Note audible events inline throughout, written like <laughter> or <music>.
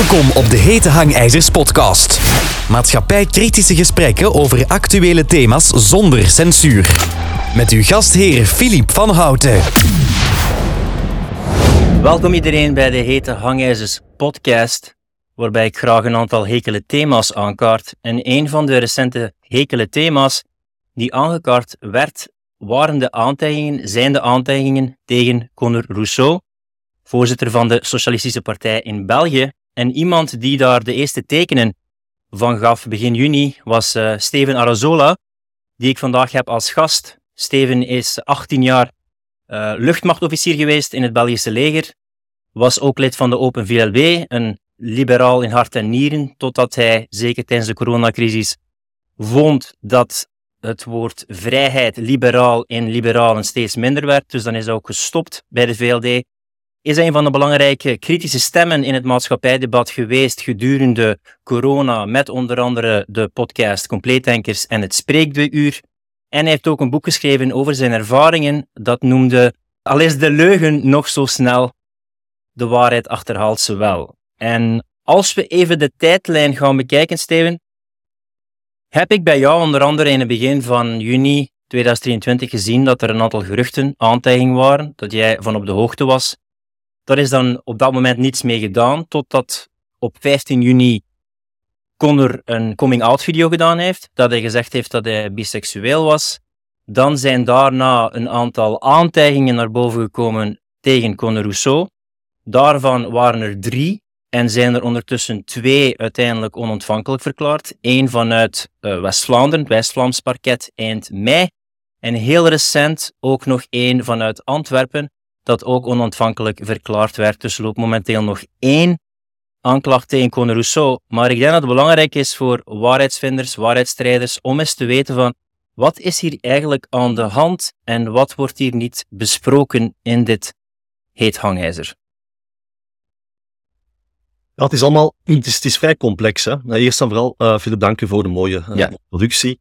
Welkom op de Hete Hangijzers podcast. Maatschappij-kritische gesprekken over actuele thema's zonder censuur. Met uw gastheer Filip van Houten. Welkom iedereen bij de Hete Hangijzers podcast, waarbij ik graag een aantal hekele thema's aankaart. En een van de recente hekele thema's die aangekaart werd, waren de aantijgingen, zijn de aantijgingen tegen Conor Rousseau, voorzitter van de Socialistische Partij in België. En iemand die daar de eerste tekenen van gaf begin juni was uh, Steven Arazola, die ik vandaag heb als gast. Steven is 18 jaar uh, luchtmachtofficier geweest in het Belgische leger, was ook lid van de Open VLB, een liberaal in hart en nieren, totdat hij, zeker tijdens de coronacrisis, vond dat het woord vrijheid, liberaal in liberalen steeds minder werd. Dus dan is hij ook gestopt bij de VLD is een van de belangrijke kritische stemmen in het maatschappijdebat geweest gedurende corona, met onder andere de podcast Compleetdenkers en het Spreekdeuur. En hij heeft ook een boek geschreven over zijn ervaringen, dat noemde Al is de leugen nog zo snel, de waarheid achterhaalt ze wel. En als we even de tijdlijn gaan bekijken, Steven, heb ik bij jou onder andere in het begin van juni 2023 gezien dat er een aantal geruchten, aantijgingen waren, dat jij van op de hoogte was daar is dan op dat moment niets mee gedaan, totdat op 15 juni Connor een coming-out video gedaan heeft, dat hij gezegd heeft dat hij biseksueel was. Dan zijn daarna een aantal aantijgingen naar boven gekomen tegen Conor Rousseau. Daarvan waren er drie en zijn er ondertussen twee uiteindelijk onontvankelijk verklaard. Eén vanuit uh, West-Vlaanderen, West-Vlaams parket, eind mei. En heel recent ook nog één vanuit Antwerpen, dat ook onontvankelijk verklaard werd. Dus er loopt momenteel nog één aanklacht tegen Conor Rousseau. Maar ik denk dat het belangrijk is voor waarheidsvinders, waarheidsstrijders, om eens te weten van wat is hier eigenlijk aan de hand en wat wordt hier niet besproken in dit heet hangijzer. Ja, het is allemaal, het is, het is vrij complex. Hè? Nou, eerst en vooral, uh, Philip, dank je voor de mooie uh, ja. productie.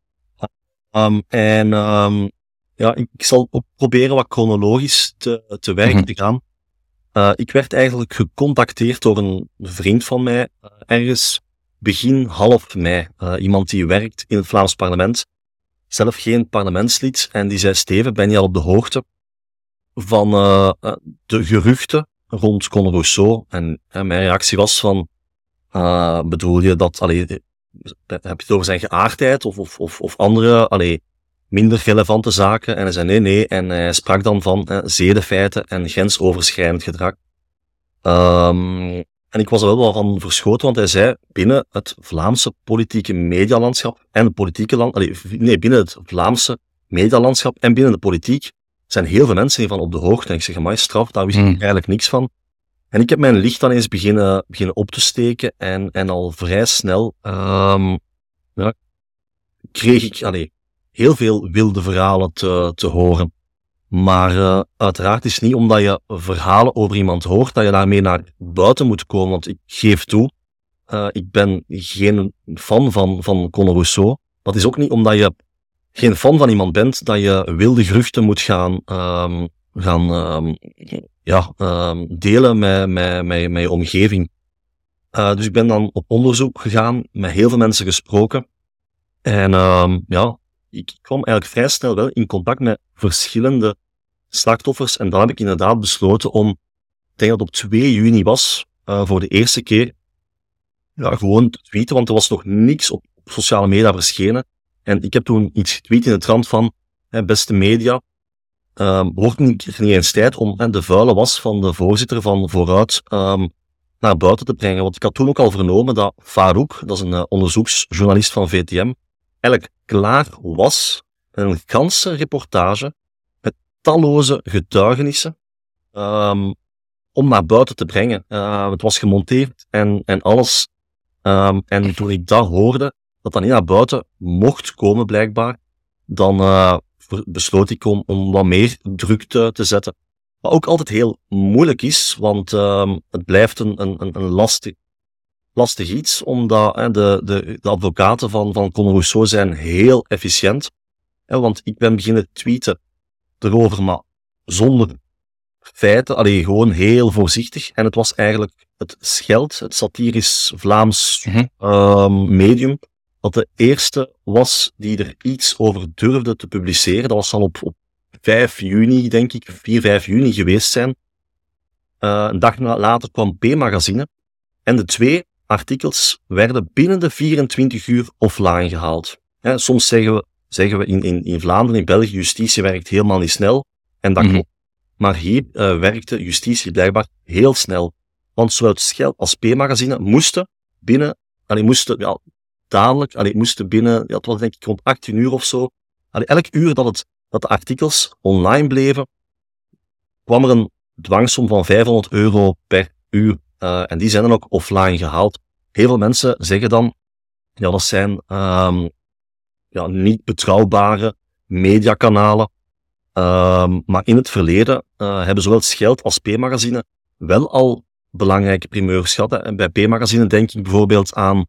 Um, en um, ja, ik, zal ook proberen wat chronologisch te, te werk mhm. te gaan. Uh, ik werd eigenlijk gecontacteerd door een vriend van mij, uh, ergens begin half mei. Uh, iemand die werkt in het Vlaams parlement, zelf geen parlementslid, en die zei, Steven, ben je al op de hoogte van de geruchten rond Conor Rousseau? En mijn reactie was van, bedoel je dat, allee, heb je het over zijn geaardheid of, of, of, of andere, allee, minder relevante zaken. En hij zei nee, nee. En hij sprak dan van eh, zedenfeiten en grensoverschrijdend gedrag. Um, en ik was er wel wel van verschoten, want hij zei binnen het Vlaamse politieke medialandschap en het politieke land, nee, binnen het Vlaamse medialandschap en binnen de politiek zijn heel veel mensen hiervan op de hoogte. En ik zeg, amai, straf, daar wist ik hmm. eigenlijk niks van. En ik heb mijn licht dan eens beginnen, beginnen op te steken en, en al vrij snel um, ja, kreeg ik, allee, heel veel wilde verhalen te, te horen. Maar uh, uiteraard is niet omdat je verhalen over iemand hoort, dat je daarmee naar buiten moet komen. Want ik geef toe, uh, ik ben geen fan van, van Conor Rousseau. Dat is ook niet omdat je geen fan van iemand bent, dat je wilde geruchten moet gaan, um, gaan um, ja, um, delen met, met, met, met je omgeving. Uh, dus ik ben dan op onderzoek gegaan, met heel veel mensen gesproken. En ja, ik kwam eigenlijk vrij snel wel in contact met verschillende slachtoffers. En dan heb ik inderdaad besloten om, ik denk dat het op 2 juni was, uh, voor de eerste keer, ja, gewoon te tweeten, want er was nog niks op sociale media verschenen. En ik heb toen iets getweet in de trant van, hè, beste media, um, wordt niet, niet eens tijd om hè, de vuile was van de voorzitter van Vooruit um, naar buiten te brengen. Want ik had toen ook al vernomen dat Farouk, dat is een uh, onderzoeksjournalist van VTM, eigenlijk klaar was een ganse reportage met talloze getuigenissen um, om naar buiten te brengen. Uh, het was gemonteerd en, en alles. Um, en toen ik dat hoorde, dat dat niet naar buiten mocht komen blijkbaar, dan uh, besloot ik om, om wat meer druk te, te zetten. Wat ook altijd heel moeilijk is, want het blijft een, een, een lastig, lastig iets, omdat hè, de, de, de advocaten van, van Conor Rousseau zijn heel efficiënt. Hè, want ik ben beginnen tweeten erover, maar zonder feiten, alleen gewoon heel voorzichtig. En het was eigenlijk het Scheld, het satirisch Vlaams Mhm. ehm, medium, dat de eerste was die er iets over durfde te publiceren. Dat was al op, op 5 juni, denk ik, 4, 5 juni geweest zijn. Eh, een dag later kwam P-magazine. En de twee artikels werden binnen de 24 uur offline gehaald. Soms zeggen we, zeggen we in, in, in Vlaanderen, in België, justitie werkt helemaal niet snel. En dat Mhm. klopt. Maar hier eh, werkte justitie blijkbaar heel snel. Want zowel Schel als P-magazine moesten binnen, allee, moesten, ja, dadelijk, allee, moesten binnen, ja, het was denk ik rond 18 uur of zo. Allee, elk uur dat, het, dat de artikels online bleven, kwam er een dwangsom van 500 euro per uur. Eh, en die zijn dan ook offline gehaald. Heel veel mensen zeggen dan, ja, dat zijn ehm, ja, niet betrouwbare mediakanalen. Ehm, maar in het verleden eh, hebben zowel Scheld als P-magazine wel al belangrijke primeurs gehad. En bij P-magazine denk ik bijvoorbeeld aan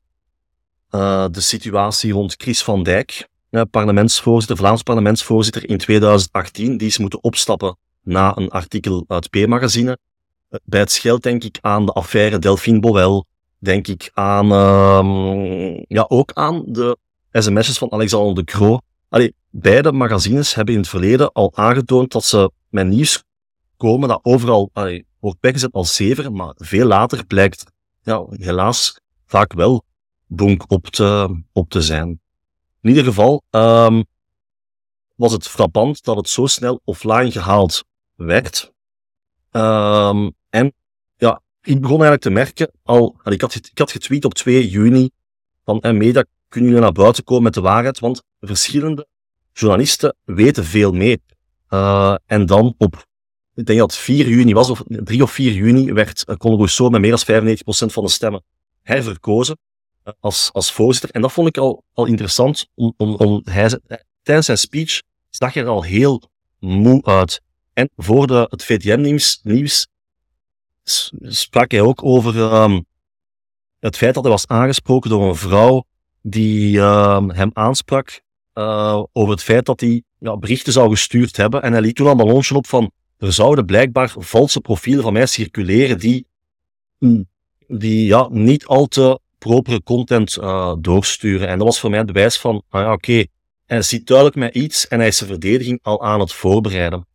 eh, de situatie rond Chris van Dijk, parlementsvoorzitter, Vlaams parlementsvoorzitter in 2018. Die is moeten opstappen na een artikel uit P-magazine. Bij het Scheld denk ik aan de affaire Delphine Bowel. Denk ik aan, ehm, ja, ook aan de sms'jes van Alexander de Croo. Allee, beide magazines hebben in het verleden al aangetoond dat ze met nieuws komen dat overal wordt weggezet als zever, maar veel later blijkt, ja, helaas, vaak wel bonk op te, op te zijn. In ieder geval ehm, was het frappant dat het zo snel offline gehaald werd. Ehm, en ja, ik begon eigenlijk te merken, al, ik, had, ik had getweet op 2 juni, van en media kunnen jullie naar buiten komen met de waarheid, want verschillende journalisten weten veel meer. Eh, en dan op, ik denk dat het 4 juni was, of 3 of 4 juni, werd uh, Conor Rousseau met meer dan 95% van de stemmen herverkozen eh, als, als voorzitter. En dat vond ik al, al interessant, om, om, om hij, eh, tijdens zijn speech zag hij er al heel moe uit. En voor de, het VTM-nieuws nieuws, sprak hij ook over ehm, het feit dat hij was aangesproken door een vrouw die ehm, hem aansprak eh, over het feit dat hij ja, berichten zou gestuurd hebben. En hij liet toen een ballonsje op van, er zouden blijkbaar valse profielen van mij circuleren die, mm, die ja, niet al te propere content eh, doorsturen. En dat was voor mij het bewijs van, ah ja, oké, hij ziet duidelijk met iets en hij is zijn verdediging al aan het voorbereiden.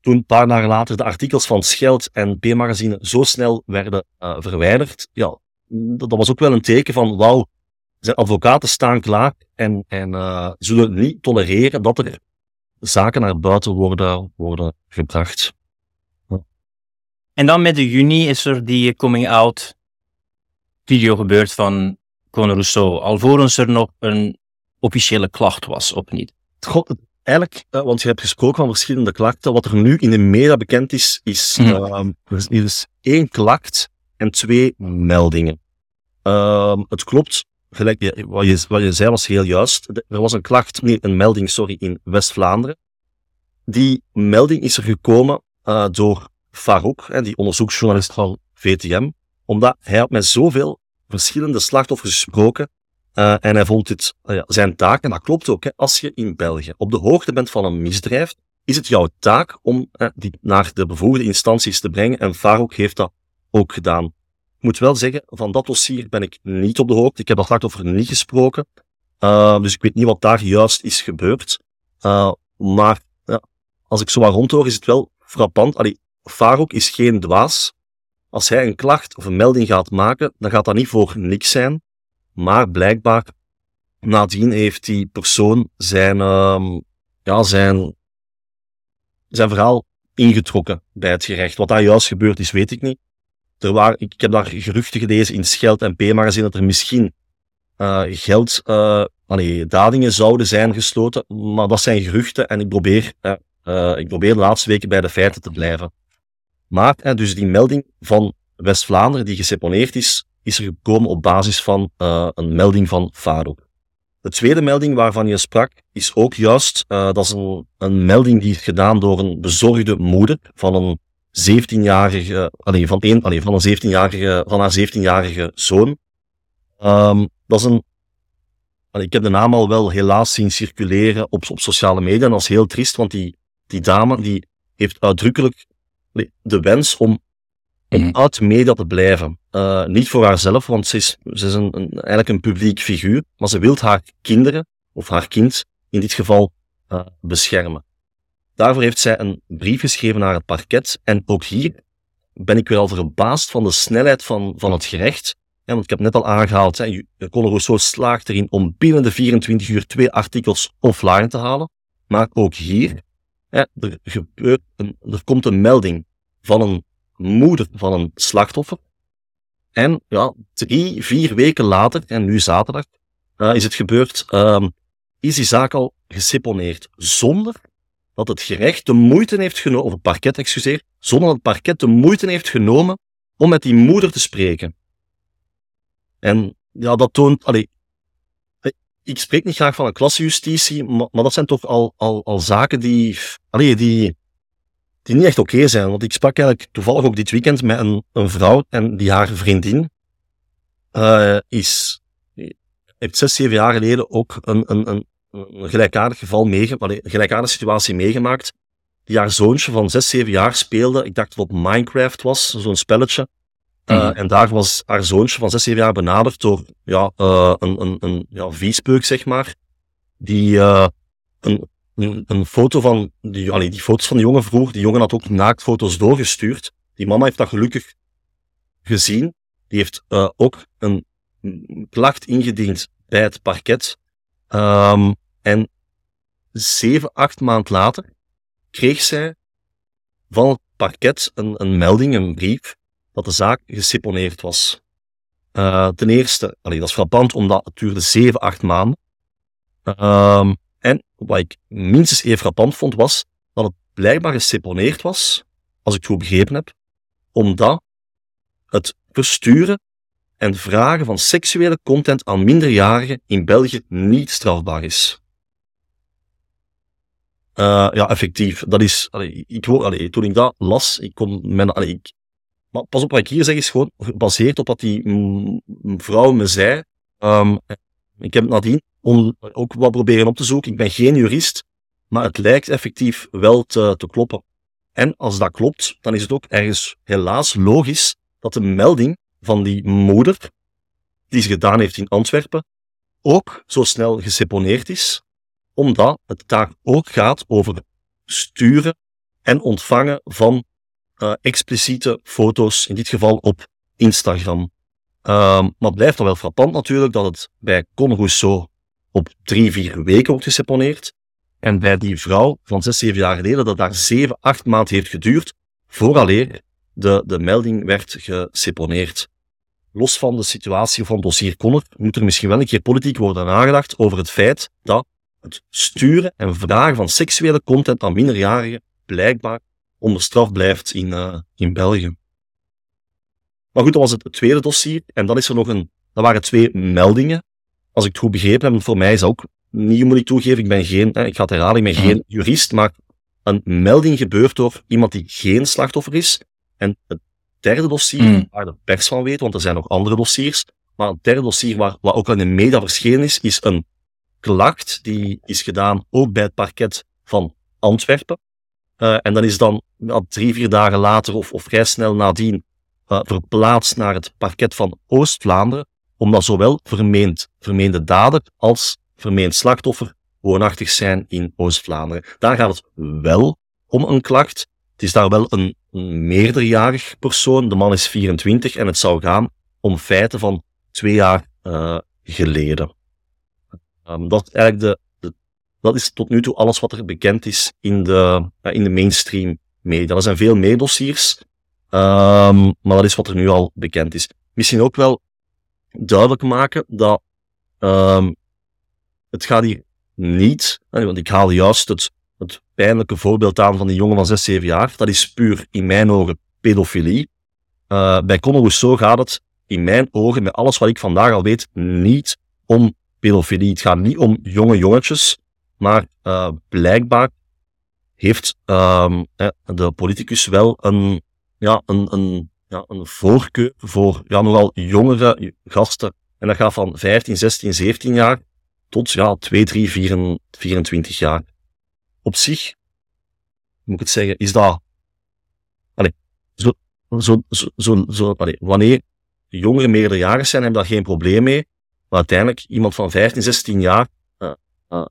Toen een paar dagen later de artikels van Scheld en P-magazine zo snel werden eh, verwijderd, ja, dat, dat was ook wel een teken van, wauw, zijn advocaten staan klaar en, en eh, zullen niet tolereren dat er zaken naar buiten worden, worden gebracht. En dan midden juni is er die coming-out video gebeurd van Conor Rousseau, alvorens er nog een officiële klacht was, of niet? God, het- eigenlijk, eh, want je hebt gesproken van verschillende klachten. Wat er nu in de media bekend is, is ehm, er is- is één klacht en twee meldingen. Ehm, het klopt, gelijk je, wat, je, wat je zei was heel juist. Er was een klacht, nee, een melding, sorry, in West-Vlaanderen. Die melding is er gekomen eh, door Farouk, hè, die onderzoeksjournalist van VTM, omdat hij had met zoveel verschillende slachtoffers gesproken eh, en hij vond dit eh, zijn taak, en dat klopt ook, hè, als je in België op de hoogte bent van een misdrijf, is het jouw taak om eh, die naar de bevoegde instanties te brengen. En Farouk heeft dat ook gedaan. Ik moet wel zeggen, van dat dossier ben ik niet op de hoogte. Ik heb dat slachtoffer niet gesproken. Uh, dus ik weet niet wat daar juist is gebeurd. Maar als ik zo wat rondhoor, is het wel frappant. Allee, Farouk is geen dwaas. Als hij een klacht of een melding gaat maken, dan gaat dat niet voor niks zijn. Maar blijkbaar, nadien heeft die persoon zijn, uh, ja, zijn, zijn verhaal ingetrokken bij het gerecht. Wat daar juist gebeurd is, weet ik niet. Er waren, ik heb daar geruchten gelezen in Scheld en P-magazine dat er misschien uh, geld, uh, allee, dadingen zouden zijn gesloten. Maar dat zijn geruchten en ik probeer, uh, ik probeer de laatste weken bij de feiten te blijven. Maar dus die melding van West-Vlaanderen die geseponeerd is, is er gekomen op basis van uh, een melding van Farouk. De tweede melding waarvan je sprak, is ook juist, uh, dat is een, een, melding die is gedaan door een bezorgde moeder van een 17-jarige, allee, van, een, van, een 17-jarige, van haar 17-jarige zoon. Um, dat is een, ik heb de naam al wel helaas zien circuleren op, op sociale media en dat is heel triest, want die, die dame die heeft uitdrukkelijk de wens om om mhm. uit de media te blijven. Uh, niet voor haarzelf, want ze is, ze is een, een, eigenlijk een publiek figuur, maar ze wil haar kinderen, of haar kind, in dit geval, uh, beschermen. Daarvoor heeft zij een brief geschreven naar het parket, en ook hier ben ik weer al verbaasd van de snelheid van, van het gerecht. Ja, want ik heb net al aangehaald, hè, Conor Rousseau slaagt erin om binnen de 24 uur twee artikels offline te halen. Maar ook hier, hè, er, gebeurt een, er komt een melding van een moeder van een slachtoffer. En ja, drie, vier weken later, en nu zaterdag, uh, is het gebeurd, um, is die zaak al geseponeerd. Zonder dat het gerecht de moeite heeft genomen, of het parket, excuseer, zonder dat het parket de moeite heeft genomen om met die moeder te spreken. En ja, dat toont, allee, ik spreek niet graag van een klassejustitie, maar, maar dat zijn toch al, al, al zaken die, allee, die, die niet echt oké zijn. Want ik sprak eigenlijk toevallig ook dit weekend met een, een vrouw en die haar vriendin uh, is, heeft zes, zeven jaar geleden ook een, een, een, een gelijkaardig geval meegemaakt, een gelijkaardige situatie meegemaakt. Die haar zoontje van zes, zeven jaar speelde. Ik dacht dat het Minecraft was, zo'n spelletje. Uh, En daar was haar zoontje van zes, zeven jaar benaderd door ja, uh, een, een, een ja, viespeuk, zeg maar. Die uh, een, een, foto van, die, die foto's van de jongen vroeg, die jongen had ook naaktfoto's doorgestuurd. Die mama heeft dat gelukkig gezien. Die heeft ook een klacht ingediend bij het parket. Um, en zeven, acht maand later kreeg zij van het parket een, een melding, een brief, dat de zaak geseponeerd was. Uh, ten eerste, allee, dat is frappant omdat het duurde 7, 8 maanden. Um, en wat ik minstens even frappant vond, was dat het blijkbaar geseponeerd was, als ik het goed begrepen heb, omdat het versturen en vragen van seksuele content aan minderjarigen in België niet strafbaar is. Uh, ja, effectief. Dat is, allee, ik, allee, toen ik dat las, ik kon mijn, ik, maar pas op, wat ik hier zeg is gewoon gebaseerd op wat die mevrouw me zei. Um, ik heb nadien on, ook wat proberen op te zoeken. Ik ben geen jurist, maar het lijkt effectief wel te, te kloppen. En als dat klopt, dan is het ook ergens helaas logisch dat de melding van die moeder, die ze gedaan heeft in Antwerpen, ook zo snel geseponeerd is, omdat het daar ook gaat over sturen en ontvangen van uh, expliciete foto's, in dit geval op Instagram. Um, maar het blijft dan wel frappant natuurlijk dat het bij Con Rousseau op drie, vier weken wordt geseponeerd. En bij die vrouw van zes, zeven jaar geleden dat daar zeven, acht maanden heeft geduurd vooraleer de, de melding werd geseponeerd. Los van de situatie van dossier Connor moet er misschien wel een keer politiek worden nagedacht over het feit dat het sturen en vragen van seksuele content aan minderjarigen blijkbaar onder straf blijft in, uh, in België. Maar goed, dat was het tweede dossier. En dan is er nog een, dat waren twee meldingen. Als ik het goed begrepen heb, voor mij is dat ook niet, moet ik toegeven, ik ben geen, ik ga het herhalen, ik ben geen jurist, maar een melding gebeurt door iemand die geen slachtoffer is. En het derde dossier, mm. waar de pers van weet, want er zijn nog andere dossiers, maar het derde dossier waar, wat ook al in de media verschenen is, is een klacht die is gedaan ook bij het parket van Antwerpen. Uh, en dan is dan ja, drie, vier dagen later of, of vrij snel nadien uh, verplaatst naar het parket van Oost-Vlaanderen, omdat zowel vermeend, vermeende dader als vermeend slachtoffer woonachtig zijn in Oost-Vlaanderen. Daar gaat het wel om een klacht. Het is daar wel een, meerderjarig persoon. De man is 24 en het zou gaan om feiten van twee jaar uh, geleden. Um, dat is eigenlijk de, dat is tot nu toe alles wat er bekend is in de, in de mainstream media. Er zijn veel meer dossiers, um, maar dat is wat er nu al bekend is. Misschien ook wel duidelijk maken dat um, het gaat hier niet, want ik haal juist het, het pijnlijke voorbeeld aan van die jongen van 6, 7 jaar. Dat is puur in mijn ogen pedofilie. Uh, bij Conor Rousseau gaat het in mijn ogen, met alles wat ik vandaag al weet, niet om pedofilie. Het gaat niet om jonge jongetjes maar uh, blijkbaar heeft um, de politicus wel een, ja, een, een, ja, een voorkeur voor ja, nogal jongere gasten. En dat gaat van 15, 16, 17 jaar tot ja, 2, 3, 4, 24 jaar. Op zich, moet ik het zeggen, is dat. Allez, zo, zo, zo, zo, allee, wanneer jongeren meerderjarig zijn, hebben daar geen probleem mee. Maar uiteindelijk, iemand van 15, 16 jaar, uh, uh,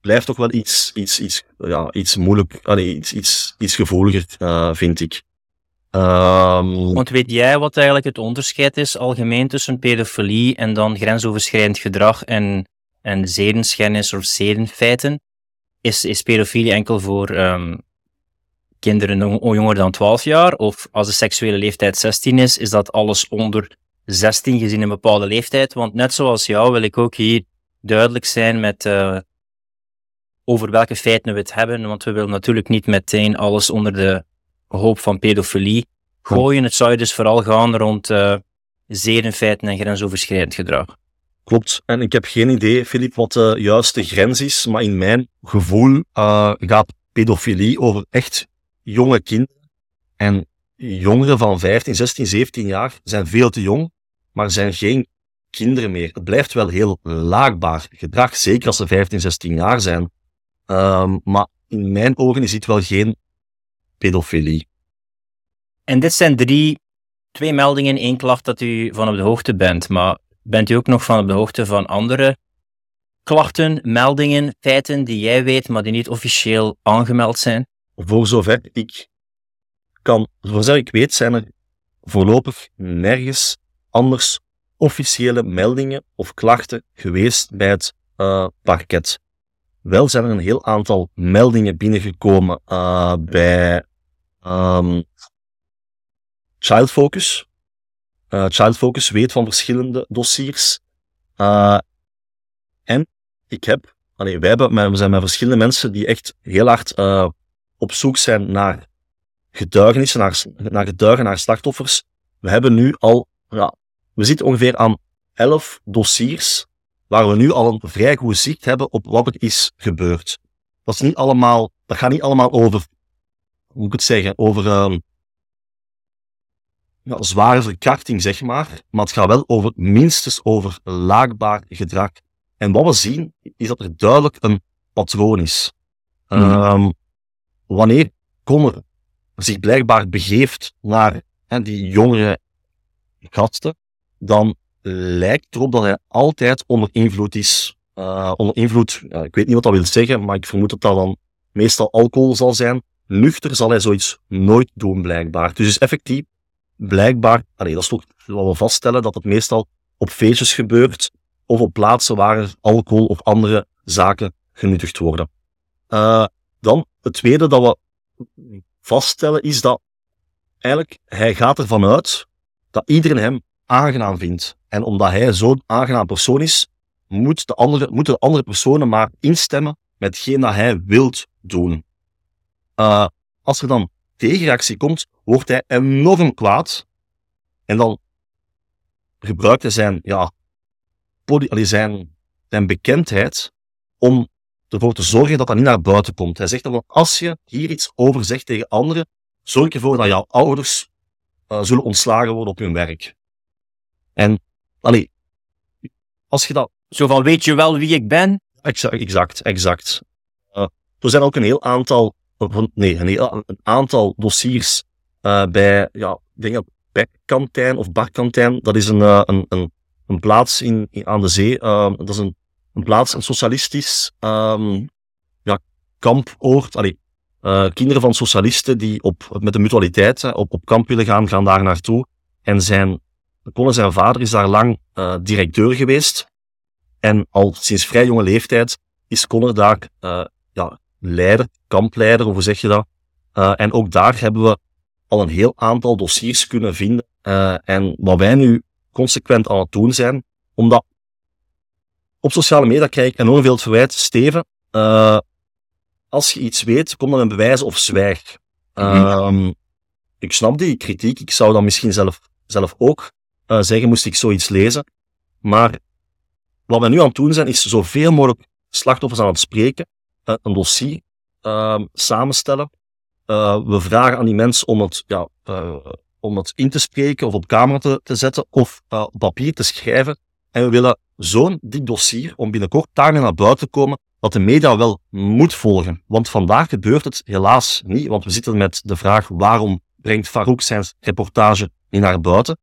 blijft toch wel iets, iets, iets, ja, iets moeilijk, allee, iets, iets, iets gevoeliger, uh, vind ik. Um, Want weet jij wat eigenlijk het onderscheid is algemeen tussen pedofilie en dan grensoverschrijdend gedrag en, en zedenschennis of zedenfeiten? Is, is pedofilie enkel voor um, kinderen jonger dan 12 jaar? Of als de seksuele leeftijd 16 is, is dat alles onder 16 gezien een bepaalde leeftijd? Want net zoals jou wil ik ook hier duidelijk zijn met uh, over welke feiten we het hebben. Want we willen natuurlijk niet meteen alles onder de hoop van pedofilie gooien. Het zou dus vooral gaan rond uh, zedenfeiten en grensoverschrijdend gedrag. Klopt. En ik heb geen idee, Filip, wat de juiste grens is. Maar in mijn gevoel uh, gaat pedofilie over echt jonge kinderen. En jongeren van 15, 16, 17 jaar zijn veel te jong, maar zijn geen kinderen meer. Het blijft wel heel laagbaar gedrag, zeker als ze 15, 16 jaar zijn. Um, maar in mijn ogen is dit wel geen pedofilie. En dit zijn drie, twee meldingen, één klacht dat u van op de hoogte bent. Maar bent u ook nog van op de hoogte van andere klachten, meldingen, feiten die jij weet, maar die niet officieel aangemeld zijn? Voor zover ik kan, voor zover ik weet, zijn er voorlopig nergens anders officiële meldingen of klachten geweest bij het uh, parket. Wel zijn er een heel aantal meldingen binnengekomen uh, bij um, Child Focus. Uh, Child Focus weet van verschillende dossiers. Uh, en ik heb, allee, wij hebben, we zijn met verschillende mensen die echt heel hard op zoek zijn naar getuigenissen, naar, naar getuigen, naar slachtoffers. We hebben nu al, ja, we zitten ongeveer aan elf dossiers waar we nu al een vrij goed zicht hebben op wat er is gebeurd. Dat is niet allemaal, dat gaat niet allemaal over, hoe moet ik het zeggen, over um, ja, zware verkrachting, zeg maar. Maar het gaat wel over, minstens over laakbaar gedrag. En wat we zien, is dat er duidelijk een patroon is. Mm. Um, wanneer Connor zich blijkbaar begeeft naar hè, die jongere gasten, dan lijkt erop dat hij altijd onder invloed is. Uh, onder invloed, ik weet niet wat dat wil zeggen, maar ik vermoed dat dat dan meestal alcohol zal zijn. Nuchter zal hij zoiets nooit doen, blijkbaar. Dus is effectief, blijkbaar, allee, dat is toch wat we vaststellen, dat het meestal op feestjes gebeurt, of op plaatsen waar alcohol of andere zaken genuttigd worden. Uh, dan, het tweede dat we vaststellen is dat eigenlijk hij gaat ervan uit dat iedereen hem aangenaam vindt. En omdat hij zo'n aangenaam persoon is, moet de andere, moeten de andere personen maar instemmen met hetgeen dat hij wilt doen. Uh, als er dan tegenreactie komt, wordt hij enorm kwaad. En dan gebruikt hij zijn, ja, zijn, zijn bekendheid om ervoor te zorgen dat dat niet naar buiten komt. Hij zegt dan, als je hier iets over zegt tegen anderen, zorg ervoor dat jouw ouders uh, zullen ontslagen worden op hun werk. En, allee, als je dat... Zo van, weet je wel wie ik ben? Exact, exact. exact. Uh, er zijn ook een heel aantal, nee, een, heel, een aantal dossiers uh, bij, ja, dingen Bekkantijn of Barkantijn. Dat is een, uh, een, een, een plaats in, in, aan de zee. dat is een een plaats, een socialistisch um, ja, kampoord. Allee, uh, kinderen van socialisten die op, met de mutualiteit op, op kamp willen gaan, gaan daar naartoe. En zijn, Conne zijn vader is daar lang uh, directeur geweest. En al sinds vrij jonge leeftijd is Conor daar uh, ja, leider, kampleider, hoe zeg je dat? en ook daar hebben we al een heel aantal dossiers kunnen vinden. en wat wij nu consequent aan het doen zijn, omdat op sociale media krijg ik enorm veel verwijt. Steven, als je iets weet, kom dan met bewijzen of zwijg. Mm ik snap die kritiek. Ik zou dan misschien zelf, zelf ook uh, zeggen, moest ik zoiets lezen. Maar wat we nu aan het doen zijn, is zoveel mogelijk slachtoffers aan het spreken, uh, een dossier uh, samenstellen. we vragen aan die mensen om het, ja, om het in te spreken of op camera te, te zetten of op papier te schrijven. En we willen zo'n dik dossier om binnenkort daarmee naar buiten te komen dat de media wel moet volgen. Want vandaag gebeurt het helaas niet, want we zitten met de vraag waarom brengt Farouk zijn reportage in naar buiten.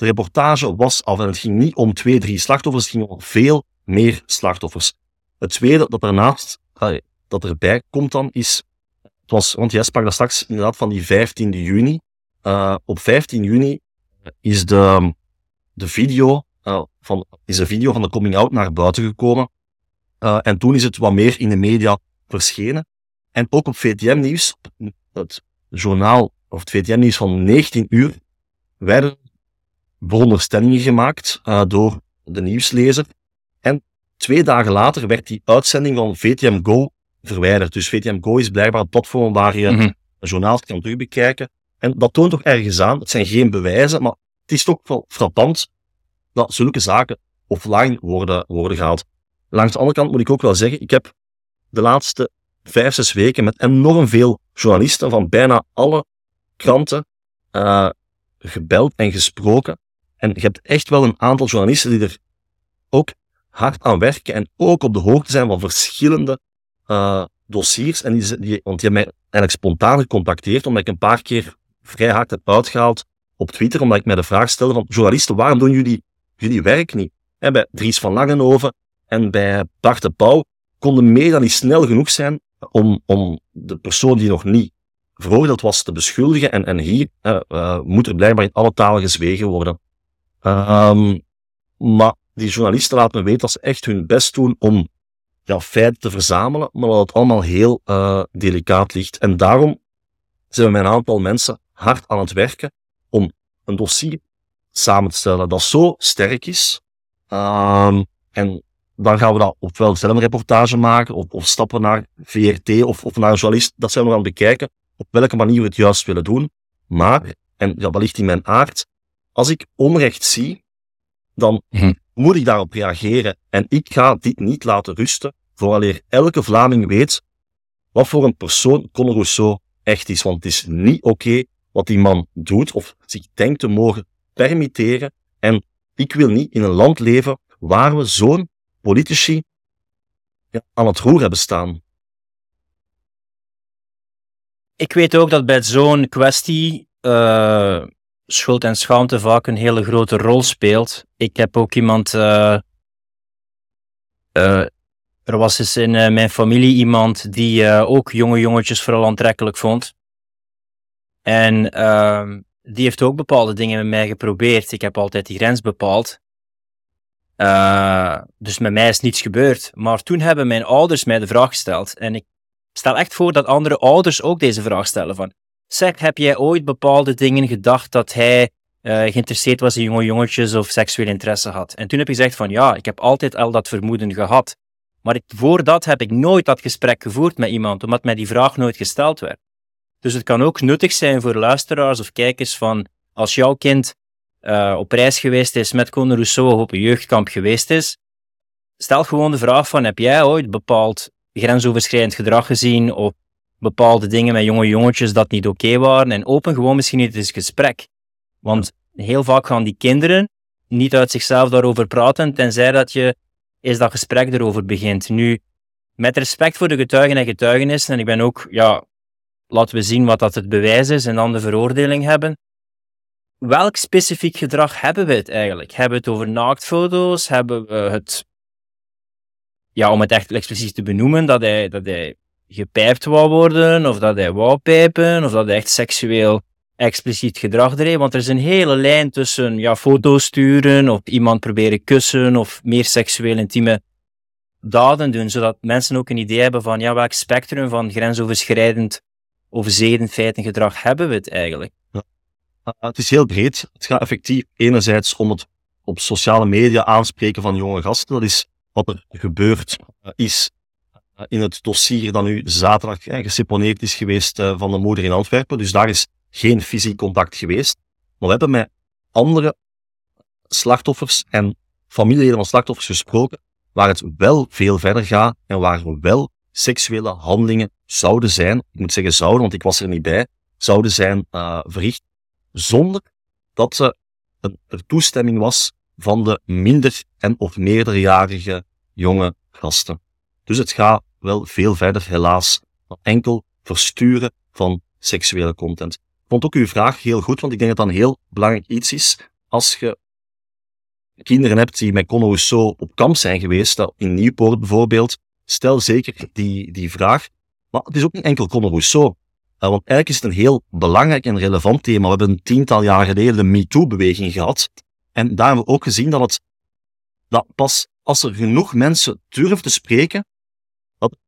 De reportage was af en het ging niet om twee, drie slachtoffers, het ging om veel meer slachtoffers. Het tweede dat daarnaast, dat erbij komt dan, is, het was, want jij sprak daar straks inderdaad van die 15 juni. Uh, op 15 juni is de, de video, uh, van, is de video van de coming out naar buiten gekomen. Uh, en toen is het wat meer in de media verschenen. En ook op VTM-nieuws, het journaal of het VTM-nieuws van 19 uur, werden veronderstellingen gemaakt uh, door de nieuwslezer. En twee dagen later werd die uitzending van VTM Go verwijderd. Dus VTM Go is blijkbaar een platform waar je mm -hmm. journaals kan terugbekijken. En dat toont toch ergens aan, het zijn geen bewijzen, maar het is toch wel frappant dat zulke zaken offline worden, worden gehaald. Langs de andere kant moet ik ook wel zeggen, ik heb de laatste vijf, zes weken met enorm veel journalisten van bijna alle kranten uh, gebeld en gesproken. En je hebt echt wel een aantal journalisten die er ook hard aan werken en ook op de hoogte zijn van verschillende uh, dossiers. En die, die, want die hebben mij eigenlijk spontaan gecontacteerd, omdat ik een paar keer vrij hard heb uitgehaald op Twitter, omdat ik mij de vraag stelde van journalisten, waarom doen jullie jullie werk niet? En bij Dries van Langenhoven en bij Bart de Pauw konden meer dan niet snel genoeg zijn om, om de persoon die nog niet veroordeeld was te beschuldigen. En, en hier uh, moet er blijkbaar in alle talen gezwegen worden. Um, maar die journalisten laten me weten dat ze echt hun best doen om ja, feiten te verzamelen, maar dat het allemaal heel uh, delicaat ligt. En daarom zijn we met een aantal mensen hard aan het werken om een dossier samen te stellen dat zo sterk is. Um, en dan gaan we dat ofwel zelf een reportage maken, of, of stappen naar VRT of, of naar een journalist. Dat zijn we aan het bekijken, op welke manier we het juist willen doen. Maar, en dat ligt in mijn aard, als ik onrecht zie, dan hm. moet ik daarop reageren. En ik ga dit niet laten rusten, vooraleer elke Vlaming weet wat voor een persoon Conor Rousseau echt is. Want het is niet oké okay wat die man doet, of zich denkt te mogen permitteren. En ik wil niet in een land leven waar we zo'n politici ja, aan het roer hebben staan. Ik weet ook dat bij zo'n kwestie uh, schuld en schaamte vaak een hele grote rol speelt. Ik heb ook iemand. Uh, uh, er was eens in mijn familie iemand die ook jonge jongetjes vooral aantrekkelijk vond. En ehm, die heeft ook bepaalde dingen met mij geprobeerd. Ik heb altijd die grens bepaald. Dus met mij is niets gebeurd. Maar toen hebben mijn ouders mij de vraag gesteld. En ik stel echt voor dat andere ouders ook deze vraag stellen van... Zeg, heb jij ooit bepaalde dingen gedacht dat hij uh, geïnteresseerd was in jonge jongetjes of seksueel interesse had? En toen heb ik gezegd van ja, ik heb altijd al dat vermoeden gehad. Maar ik, voor dat heb ik nooit dat gesprek gevoerd met iemand, omdat mij die vraag nooit gesteld werd. Dus het kan ook nuttig zijn voor luisteraars of kijkers van als jouw kind uh, op reis geweest is met Conor Rousseau of op een jeugdkamp geweest is, stel gewoon de vraag van heb jij ooit bepaald grensoverschrijdend gedrag gezien of bepaalde dingen met jonge jongetjes dat niet oké waren en open gewoon misschien niet eens gesprek. Want heel vaak gaan die kinderen niet uit zichzelf daarover praten, tenzij dat je eens dat gesprek erover begint. Nu, met respect voor de getuigen en getuigenissen, en ik ben ook, ja, laten we zien wat dat het bewijs is en dan de veroordeling hebben welk specifiek gedrag hebben we het eigenlijk? Hebben we het over naaktfoto's? Hebben we het, ja, om het echt expliciet te benoemen, dat hij, dat hij gepijpt wou worden, of dat hij wou pijpen, of dat hij echt seksueel expliciet gedrag deed? Want er is een hele lijn tussen ja, foto's sturen, of iemand proberen kussen, of meer seksueel intieme daden doen, zodat mensen ook een idee hebben van ja, welk spectrum van grensoverschrijdend of zedenfeiten gedrag hebben we het eigenlijk? Uh, het is heel breed. Het gaat effectief enerzijds om het op sociale media aanspreken van jonge gasten. Dat is wat er gebeurd uh, is in het dossier dat nu zaterdag geseponeerd is geweest van de moeder in Antwerpen. Dus daar is geen fysiek contact geweest. Maar we hebben met andere slachtoffers en familieleden van slachtoffers gesproken waar het wel veel verder gaat en waar we wel seksuele handelingen zouden zijn, ik moet zeggen zouden, want ik was er niet bij, zouden zijn verricht zonder dat er, er toestemming was van de minder en of meerderjarige jonge gasten. Dus het gaat wel veel verder, helaas, enkel versturen van seksuele content. vond ook uw vraag heel goed, want ik denk dat dat een heel belangrijk iets is. Als je kinderen hebt die met Rousseau op kamp zijn geweest, in Nieuwpoort bijvoorbeeld, stel zeker die, die vraag. Maar het is ook niet enkel Conor Rousseau. Uh, want eigenlijk is het een heel belangrijk en relevant thema. We hebben een tiental jaar geleden de MeToo-beweging gehad. En daar hebben we ook gezien dat het dat pas als er genoeg mensen durven te spreken,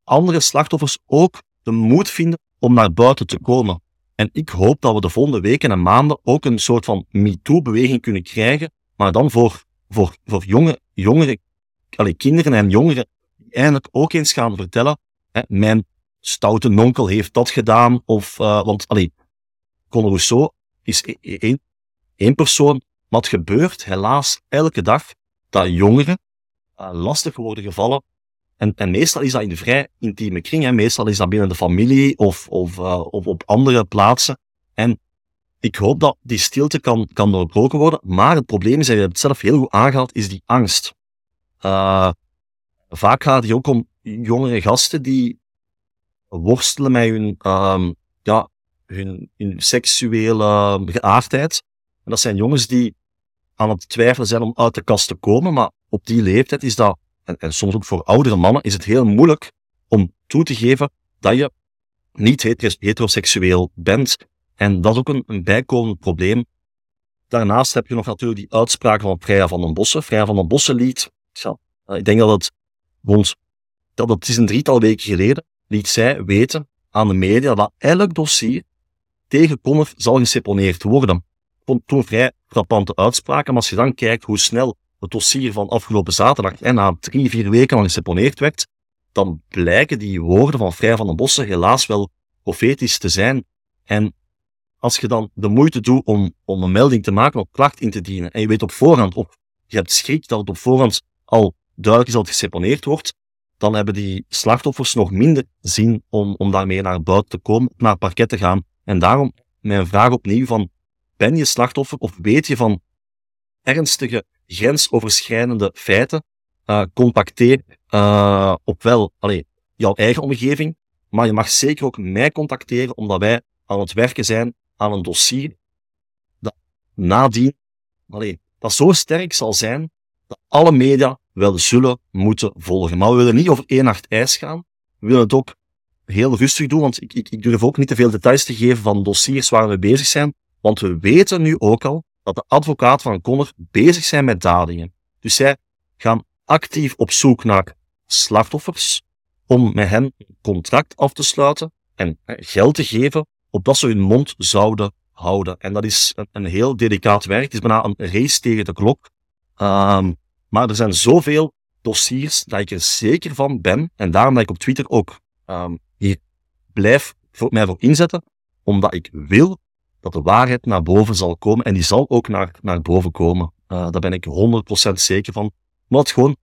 andere slachtoffers ook de moed vinden om naar buiten te komen. En ik hoop dat we de volgende weken en maanden ook een soort van MeToo-beweging kunnen krijgen, maar dan voor, voor, voor jonge, jongere, allee, kinderen en jongeren die eindelijk ook eens gaan vertellen, hè, mijn stoute nonkel heeft dat gedaan, of, uh, want, allee, Conor Rousseau is e-, e-, één, één persoon, maar het gebeurt helaas elke dag dat jongeren uh, lastig worden gevallen en, en meestal is dat in de vrij intieme kring. Hè. Meestal is dat binnen de familie of, of, uh, of op andere plaatsen. En ik hoop dat die stilte kan, kan doorbroken worden. Maar het probleem is, en je hebt het zelf heel goed aangehaald, is die angst. Uh, vaak gaat het ook om jongere gasten die worstelen met hun, um, ja, hun, hun seksuele geaardheid. En dat zijn jongens die aan het twijfelen zijn om uit de kast te komen, maar op die leeftijd is dat en, en soms ook voor oudere mannen, is het heel moeilijk om toe te geven dat je niet heteroseksueel bent. En dat is ook een, bijkomend probleem. Daarnaast heb je nog natuurlijk die uitspraak van Freya van den Bossen. Freya van den Bossen liet, ja, ik denk dat het rond, dat het is een drietal weken geleden, liet zij weten aan de media dat elk dossier tegen zal geseponeerd worden. Vond toen vrij frappante uitspraken, maar als je dan kijkt hoe snel het dossier van afgelopen zaterdag en na drie, vier weken al geseponeerd werd, dan blijken die woorden van Vrij van den Bossen helaas wel profetisch te zijn. En als je dan de moeite doet om, om een melding te maken of klacht in te dienen, en je weet op voorhand, of je hebt schrik dat het op voorhand al duidelijk is dat het geseponeerd wordt, dan hebben die slachtoffers nog minder zin om, om daarmee naar buiten te komen, naar het parket te gaan. En daarom mijn vraag opnieuw van, ben je slachtoffer of weet je van ernstige grensoverschrijdende feiten, uh, contacteer uh, op wel jouw eigen omgeving, maar je mag zeker ook mij contacteren, omdat wij aan het werken zijn aan een dossier dat nadien, allee, dat zo sterk zal zijn, dat alle media wel zullen moeten volgen. Maar we willen niet over één nacht ijs gaan. We willen het ook heel rustig doen, want ik, ik, ik durf ook niet te veel details te geven van dossiers waar we bezig zijn, want we weten nu ook al dat de advocaat van Connor bezig zijn met dadingen. Dus zij gaan actief op zoek naar slachtoffers om met hen een contract af te sluiten en geld te geven opdat ze hun mond zouden houden. En dat is een, heel delicaat werk. Het is bijna een race tegen de klok. Um, maar er zijn zoveel dossiers dat ik er zeker van ben, en daarom dat ik op Twitter ook um, hier blijf mij voor inzetten, omdat ik wil dat de waarheid naar boven zal komen. En die zal ook naar, naar boven komen. Uh, daar ben ik 100% zeker van. Maar het gewoon,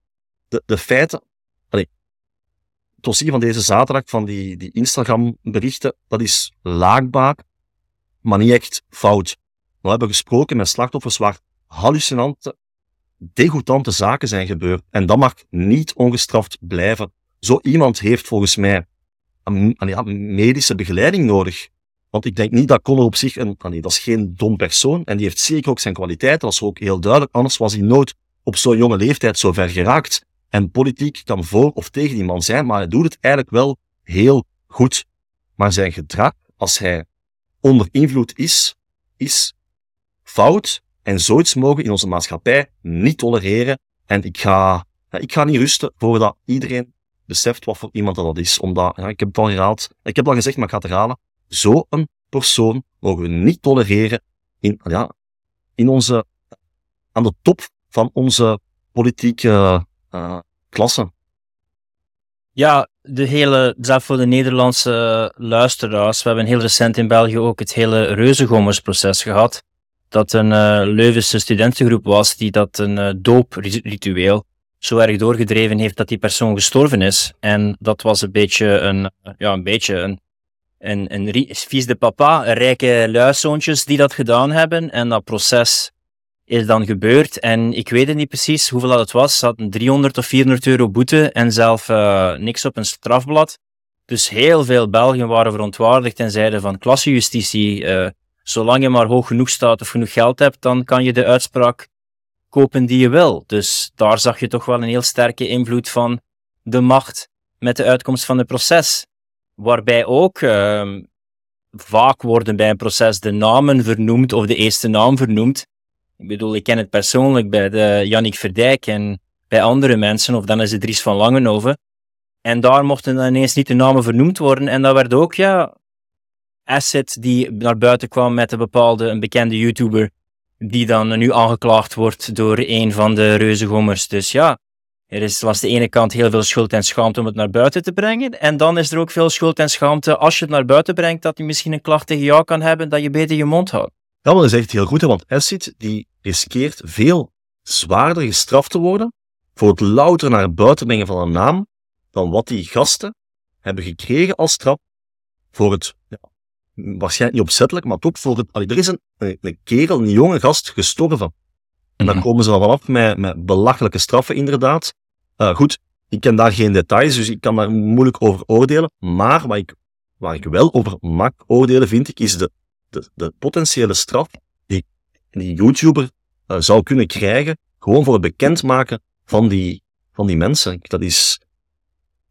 de, de feiten. Allee, het dossier van deze zaterdag, van die, die Instagram-berichten, dat is laakbaar, maar niet echt fout. We hebben gesproken met slachtoffers waar hallucinante, degoutante zaken zijn gebeurd. En dat mag niet ongestraft blijven. Zo iemand heeft volgens mij medische begeleiding nodig. Want ik denk niet dat Conor op zich, een, nee, dat is geen dom persoon. En die heeft zeker ook zijn kwaliteiten, dat is ook heel duidelijk. Anders was hij nooit op zo'n jonge leeftijd zo ver geraakt. En politiek kan voor of tegen die man zijn, maar hij doet het eigenlijk wel heel goed. Maar zijn gedrag, als hij onder invloed is, is fout. En zoiets mogen in onze maatschappij niet tolereren. En ik ga, ik ga niet rusten voordat iedereen beseft wat voor iemand dat is. Omdat, ja, ik heb het al ik heb het al gezegd, maar ik ga het herhalen zo'n persoon mogen we niet tolereren in, ja, in onze, aan de top van onze politieke uh, klasse. Ja, de hele, zelf voor de Nederlandse luisteraars, we hebben heel recent in België ook het hele Reuzegommersproces gehad. Dat een uh, Leuvense studentengroep was die dat een uh, doopritueel zo erg doorgedreven heeft dat die persoon gestorven is. En dat was een beetje een, ja, een beetje een een, vies de papa, rijke luiszoontjes die dat gedaan hebben. En dat proces is dan gebeurd. En ik weet het niet precies hoeveel dat het was. Ze hadden 300 of 400 euro boete en zelf uh, niks op een strafblad. Dus heel veel Belgen waren verontwaardigd en zeiden van klassejustitie, uh, zolang je maar hoog genoeg staat of genoeg geld hebt, dan kan je de uitspraak kopen die je wil. Dus daar zag je toch wel een heel sterke invloed van de macht met de uitkomst van het proces. Waarbij ook uh, vaak worden bij een proces de namen vernoemd of de eerste naam vernoemd. Ik bedoel, ik ken het persoonlijk bij de Jannik Verdijk en bij andere mensen, of dan is het Dries van Langenhoven. En daar mochten dan ineens niet de namen vernoemd worden. En dat werd ook, ja, asset die naar buiten kwam met een bepaalde, een bekende YouTuber, die dan nu aangeklaagd wordt door een van de reuzengommers. Dus ja, er is langs de ene kant heel veel schuld en schaamte om het naar buiten te brengen. En dan is er ook veel schuld en schaamte als je het naar buiten brengt, dat je misschien een klacht tegen jou kan hebben, dat je beter je mond houdt. Ja, maar dat is echt heel goed, hè, want Acid die riskeert veel zwaarder gestraft te worden voor het louter naar buiten brengen van een naam dan wat die gasten hebben gekregen als straf voor het, ja, waarschijnlijk niet opzettelijk, maar toch voor het, allee, er is een, een, kerel, een jonge gast gestorven. En dan mhm. komen ze dan vanaf met, met belachelijke straffen, inderdaad. Uh, goed, ik ken daar geen details, dus ik kan daar moeilijk over oordelen. Maar wat ik, waar ik wel over mag oordelen, vind ik, is de, de, de potentiële straf die die YouTuber uh, zou kunnen krijgen, gewoon voor het bekendmaken van die, van die mensen. Dat is,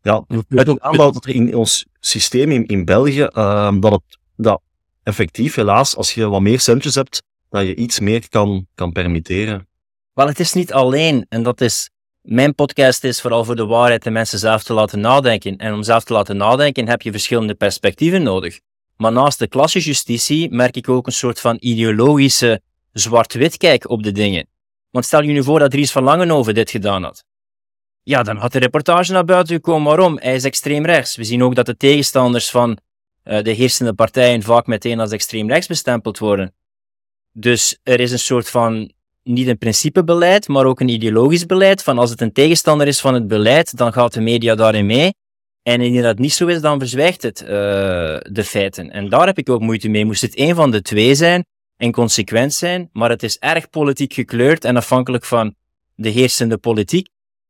ja, het ook aanbouwt dat er in ons systeem in, in België, uh, dat het, dat effectief, helaas, als je wat meer centjes hebt, dat je iets meer kan, kan permitteren. Wel, het is niet alleen, en dat is, mijn podcast is vooral voor de waarheid en mensen zelf te laten nadenken. En om zelf te laten nadenken heb je verschillende perspectieven nodig. Maar naast de klassenjustitie merk ik ook een soort van ideologische zwart-wit kijk op de dingen. Want stel je nu voor dat Dries van Langenhoven dit gedaan had. Ja, dan had de reportage naar buiten gekomen. Waarom? Hij is extreem rechts. We zien ook dat de tegenstanders van uh, de heersende partijen vaak meteen als extreem rechts bestempeld worden. Dus er is een soort van, niet een principebeleid, maar ook een ideologisch beleid. Van als het een tegenstander is van het beleid, dan gaat de media daarin mee. En indien dat niet zo is, dan verzwijgt het uh, de feiten. En daar heb ik ook moeite mee. Moest het een van de twee zijn en consequent zijn, maar het is erg politiek gekleurd en afhankelijk van de heersende politiek,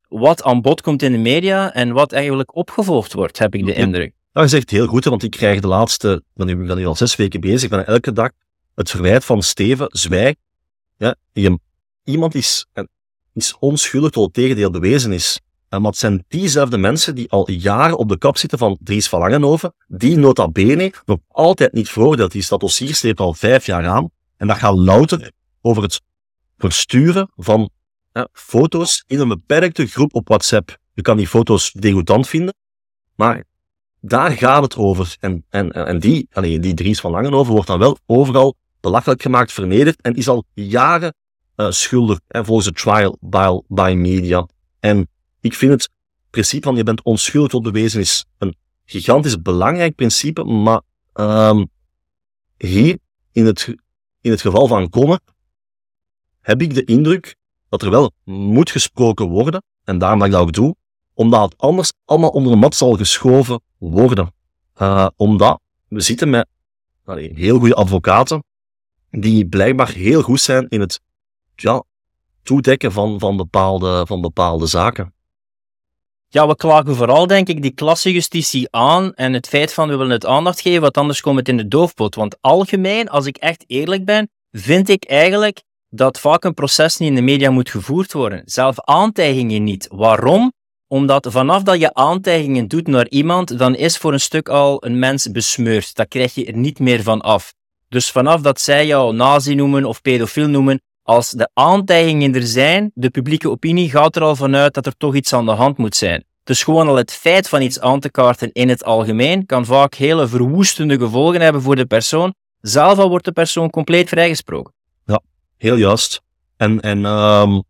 wat aan bod komt in de media en wat eigenlijk opgevolgd wordt, heb ik de indruk. Dat is echt heel goed, want ik krijg de laatste, ben ik nu al zes weken bezig, ik ben elke dag het verwijt van Steven, zwijg. Ja, je, iemand is, is onschuldig tot het tegendeel bewezen is. En wat zijn diezelfde mensen die al jaren op de kap zitten van Dries van Langenhoven, die nota bene nog altijd niet veroordeeld is. Dat dossier sleept al vijf jaar aan. En dat gaat louter over het versturen van ja, foto's in een beperkte groep op WhatsApp. Je kan die foto's degoutant vinden, maar daar gaat het over. En, en, en die, allee, die Dries van Langenhoven wordt dan wel overal belachelijk gemaakt, vernederd en is al jaren uh, schuldig volgens de trial by, by media. En ik vind het principe van je bent onschuldig tot bewezen is een gigantisch belangrijk principe, maar um, hier in het, in het geval van Komme heb ik de indruk dat er wel moet gesproken worden, en daarom dat ik dat ook doe, omdat het anders allemaal onder de mat zal geschoven worden. Uh, omdat we zitten met allee, heel goede advocaten, die blijkbaar heel goed zijn in het ja, toedekken van, van, bepaalde, van bepaalde zaken. Ja, we klagen vooral, denk ik, die klassejustitie aan en het feit van we willen het aandacht geven, want anders komt het in de doofpot. Want algemeen, als ik echt eerlijk ben, vind ik eigenlijk dat vaak een proces niet in de media moet gevoerd worden. Zelf aantijgingen niet. Waarom? Omdat vanaf dat je aantijgingen doet naar iemand, dan is voor een stuk al een mens besmeurd. Dat krijg je er niet meer van af. Dus vanaf dat zij jou nazi noemen of pedofiel noemen, als de aantijgingen er zijn, de publieke opinie gaat er al vanuit dat er toch iets aan de hand moet zijn. Dus gewoon al het feit van iets aan te kaarten in het algemeen kan vaak hele verwoestende gevolgen hebben voor de persoon, zelf al wordt de persoon compleet vrijgesproken. Ja, heel juist. En, en, um,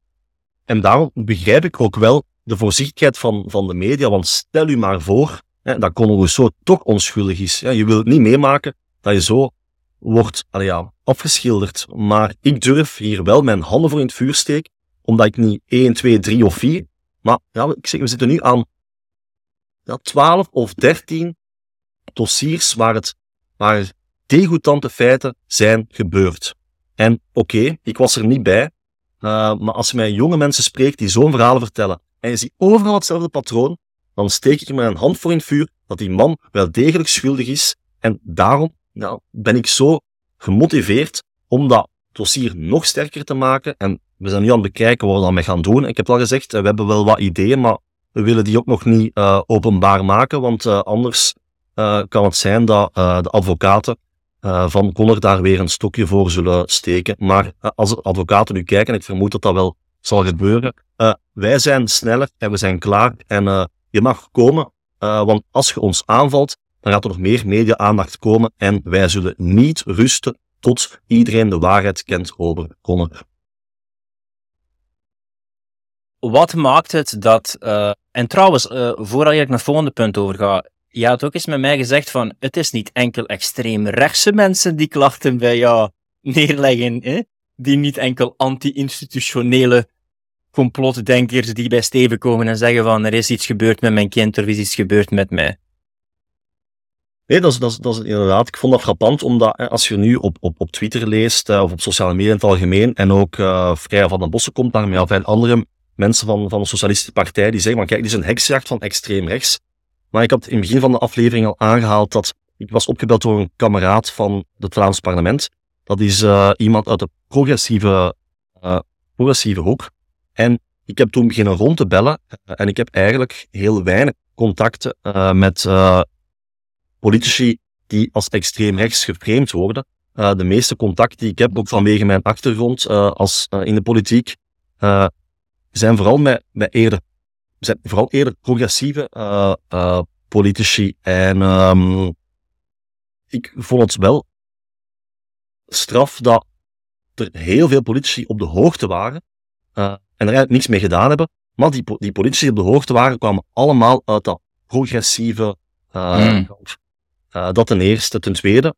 en daarom begrijp ik ook wel de voorzichtigheid van, van de media, want stel u maar voor hè, dat Conor Rousseau toch onschuldig is. Ja, je wilt niet meemaken dat je zo wordt ja, afgeschilderd. Maar ik durf hier wel mijn handen voor in het vuur steken, omdat ik niet 1, 2, 3 of 4, maar ja, ik zeg, we zitten nu aan ja, 12 of 13 dossiers waar, het, waar degoutante feiten zijn gebeurd. En oké, ik was er niet bij, uh, maar als je met jonge mensen spreekt die zo'n verhaal vertellen, en je ziet overal hetzelfde patroon, dan steek ik er mijn hand voor in het vuur dat die man wel degelijk schuldig is. En daarom nou, ben ik zo gemotiveerd om dat dossier nog sterker te maken. En we zijn nu aan het bekijken wat we daarmee gaan doen. Ik heb al gezegd, we hebben wel wat ideeën, maar we willen die ook nog niet uh, openbaar maken, want uh, anders kan het zijn dat de advocaten van Connor daar weer een stokje voor zullen steken. Maar als advocaten nu kijken, en ik vermoed dat dat wel zal gebeuren, wij zijn sneller en we zijn klaar en je mag komen, want als je ons aanvalt, dan gaat er nog meer media-aandacht komen en wij zullen niet rusten tot iedereen de waarheid kent over Connor. Wat maakt het dat, uh, en trouwens, uh, voordat ik naar het volgende punt overga, je had ook eens met mij gezegd van, het is niet enkel extreem rechtse mensen die klachten bij jou neerleggen, hè? die niet enkel anti-institutionele complotdenkers die bij Steven komen en zeggen van, er is iets gebeurd met mijn kind, er is iets gebeurd met mij. Nee, dat is, dat, is, dat is inderdaad. Ik vond dat frappant, omdat als je nu op, op, op Twitter leest, uh, of op sociale media in het algemeen, en ook uh, van den Bossen komt daar met veel andere mensen van, van de Socialistische Partij, die zeggen, maar kijk, dit is een heksjacht van extreem rechts. Maar ik had in het begin van de aflevering al aangehaald dat ik was opgebeld door een kameraad van het Vlaams parlement. Dat is uh, iemand uit de progressieve, progressieve hoek. En ik heb toen beginnen rond te bellen, en ik heb eigenlijk heel weinig contacten met politici die als extreem rechts geframed worden. Uh, de meeste contacten die ik heb, ook vanwege mijn achtergrond uh, als, uh, in de politiek, zijn vooral met, met eerder, zijn vooral eerder progressieve politici. En um, ik vond het wel straf dat er heel veel politici op de hoogte waren en er eigenlijk niks mee gedaan hebben. Maar die, die politici op de hoogte waren, kwamen allemaal uit dat progressieve mm. Uh, dat ten eerste. Ten tweede,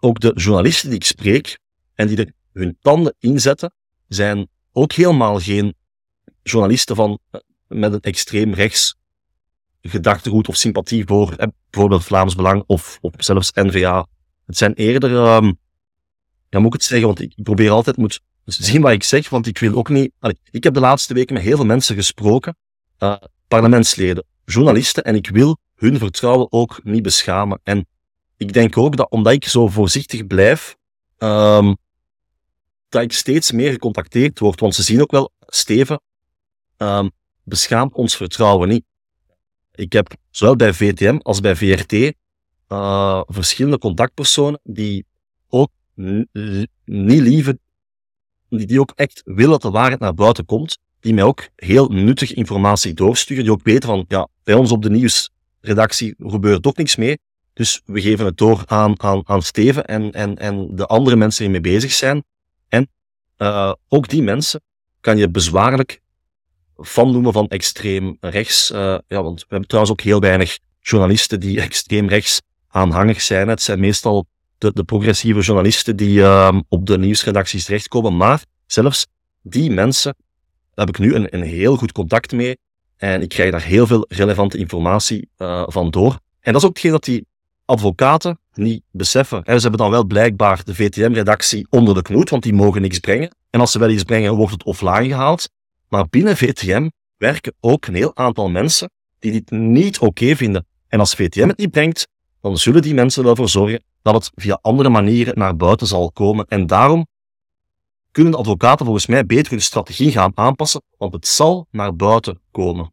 ook de journalisten die ik spreek en die er hun tanden inzetten, zijn ook helemaal geen journalisten van, eh, met een extreem rechts gedachtegoed of sympathie voor eh, bijvoorbeeld Vlaams Belang of, of zelfs NVA. Het zijn eerder, um, ja, moet ik het zeggen, want ik probeer altijd, moet zien wat ik zeg, want ik wil ook niet, ik heb de laatste weken met heel veel mensen gesproken, parlementsleden, journalisten, en ik wil hun vertrouwen ook niet beschamen. En ik denk ook dat omdat ik zo voorzichtig blijf, um, dat ik steeds meer gecontacteerd word. Want ze zien ook wel, Steven, um, ons vertrouwen niet. Ik heb zowel bij VTM als bij VRT eh, verschillende contactpersonen die ook niet lieven, die, die ook echt willen dat de waarheid naar buiten komt, die mij ook heel nuttige informatie doorsturen, die ook weten van, ja, bij ons op de nieuws redactie gebeurt ook niks mee. Dus we geven het door aan, aan, Steven en, en, en de andere mensen die mee bezig zijn. En uh, ook die mensen kan je bezwaarlijk van noemen van extreem rechts. Uh, ja, want we hebben trouwens ook heel weinig journalisten die <laughs> extreem rechts aanhangig zijn. Het zijn meestal de, progressieve journalisten die uh, op de nieuwsredacties terechtkomen. Maar zelfs die mensen, daar heb ik nu een, een heel goed contact mee. En ik krijg daar heel veel relevante informatie uh, van door. En dat is ook hetgeen dat die advocaten niet beseffen. ze hebben dan wel blijkbaar de VTM-redactie onder de knoet, want die mogen niks brengen. En als ze wel iets brengen, wordt het offline gehaald. Maar binnen VTM werken ook een heel aantal mensen die dit niet oké vinden. En als VTM het niet brengt, dan zullen die mensen ervoor zorgen dat het via andere manieren naar buiten zal komen. En daarom kunnen advocaten volgens mij beter hun strategie gaan aanpassen, want het zal naar buiten komen.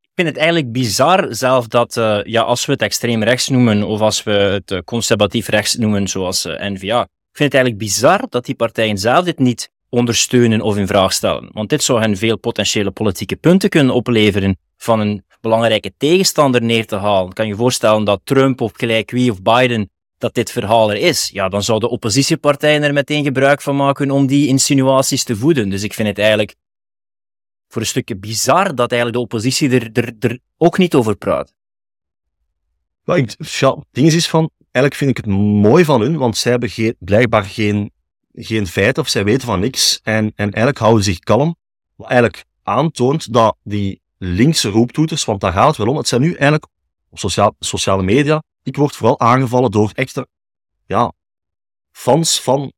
Ik vind het eigenlijk bizar zelf dat, uh, ja, als we het extreem rechts noemen, of als we het uh, conservatief rechts noemen, zoals uh, eh, N-VA, ik vind het eigenlijk bizar dat die partijen zelf dit niet ondersteunen of in vraag stellen. Want dit zou hen veel potentiële politieke punten kunnen opleveren van een belangrijke tegenstander neer te halen. Kan je voorstellen dat Trump of gelijk wie of Biden dat dit verhaal er is, ja, dan zouden oppositiepartijen er meteen gebruik van maken om die insinuaties te voeden. Dus ik vind het eigenlijk voor een stukje bizar dat eigenlijk de oppositie er, er, er ook niet over praat. Maar het ding is van, eigenlijk vind ik het mooi van hun, want zij hebben blijkbaar geen, geen feiten of zij weten van niks en, en eigenlijk houden ze zich kalm. Wat eigenlijk aantoont dat die linkse roeptoeters, want daar gaat het wel om, het zijn nu eigenlijk op sociaal, sociale media ik word vooral aangevallen door echte ja, fans van,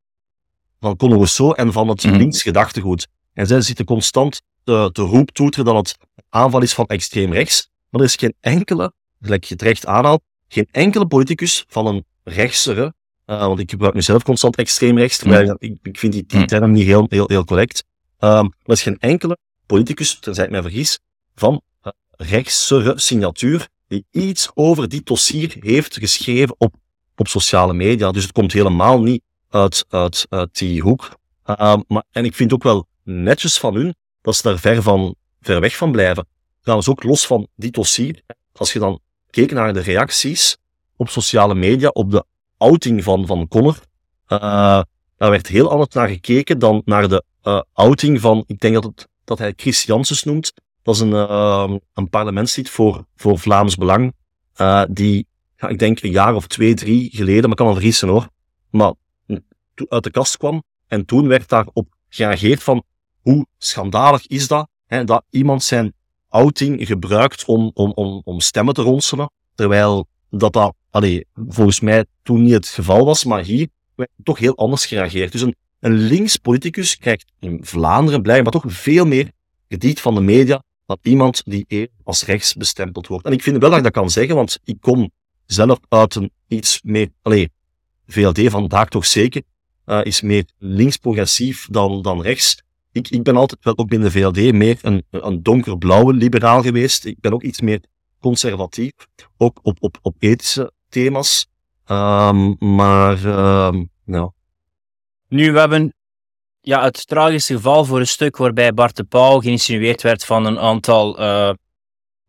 van Conor Rousseau en van het mm links gedachtegoed. En zij zitten constant te, te roeptoeteren dat het aanval is van extreem rechts. Maar er is geen enkele, gelijk je terecht aanhaalt, geen enkele politicus van een rechtsere want ik gebruik nu zelf constant extreem rechts, terwijl Mm. ik, ik vind die, die term niet heel, heel, heel correct. Ehm, er is geen enkele politicus, tenzij ik mij vergis, van uh, rechtse signatuur die iets over dit dossier heeft geschreven op, op sociale media. Dus het komt helemaal niet uit, uit, uit die hoek. Uh, maar, en ik vind ook wel netjes van hun dat ze daar ver, van, ver weg van blijven. Trouwens ook los van dit dossier, als je dan keek naar de reacties op sociale media, op de outing van, van Connor, uh, daar werd heel anders naar gekeken dan naar de uh, outing van, ik denk dat, het, dat hij Chris Janssens noemt, dat is een, uh, een parlementslid voor, voor Vlaams Belang, uh, die, ja, ik denk een jaar of twee, drie geleden, maar ik kan wel vergissen hoor, maar uit de kast kwam en toen werd daarop gereageerd van hoe schandalig is dat, hè, dat iemand zijn outing gebruikt om, om, om, om stemmen te ronselen, terwijl dat dat, allee, volgens mij toen niet het geval was, maar hier werd toch heel anders gereageerd. Dus een, een links politicus krijgt in Vlaanderen blijkbaar toch veel meer krediet van de media iemand die eer als rechts bestempeld wordt. En ik vind wel dat ik dat kan zeggen, want ik kom zelf uit een iets meer, allee, VLD vandaag toch zeker, uh, is meer links-progressief dan, dan rechts. Ik, ik ben altijd wel ook binnen de VLD meer een, een donkerblauwe liberaal geweest. Ik ben ook iets meer conservatief, ook op, op, op ethische thema's. Um, maar, um, nou. Nu, we hebben ja, het tragische geval voor een stuk waarbij Bart de Pauw geïnsinueerd werd van een aantal uh,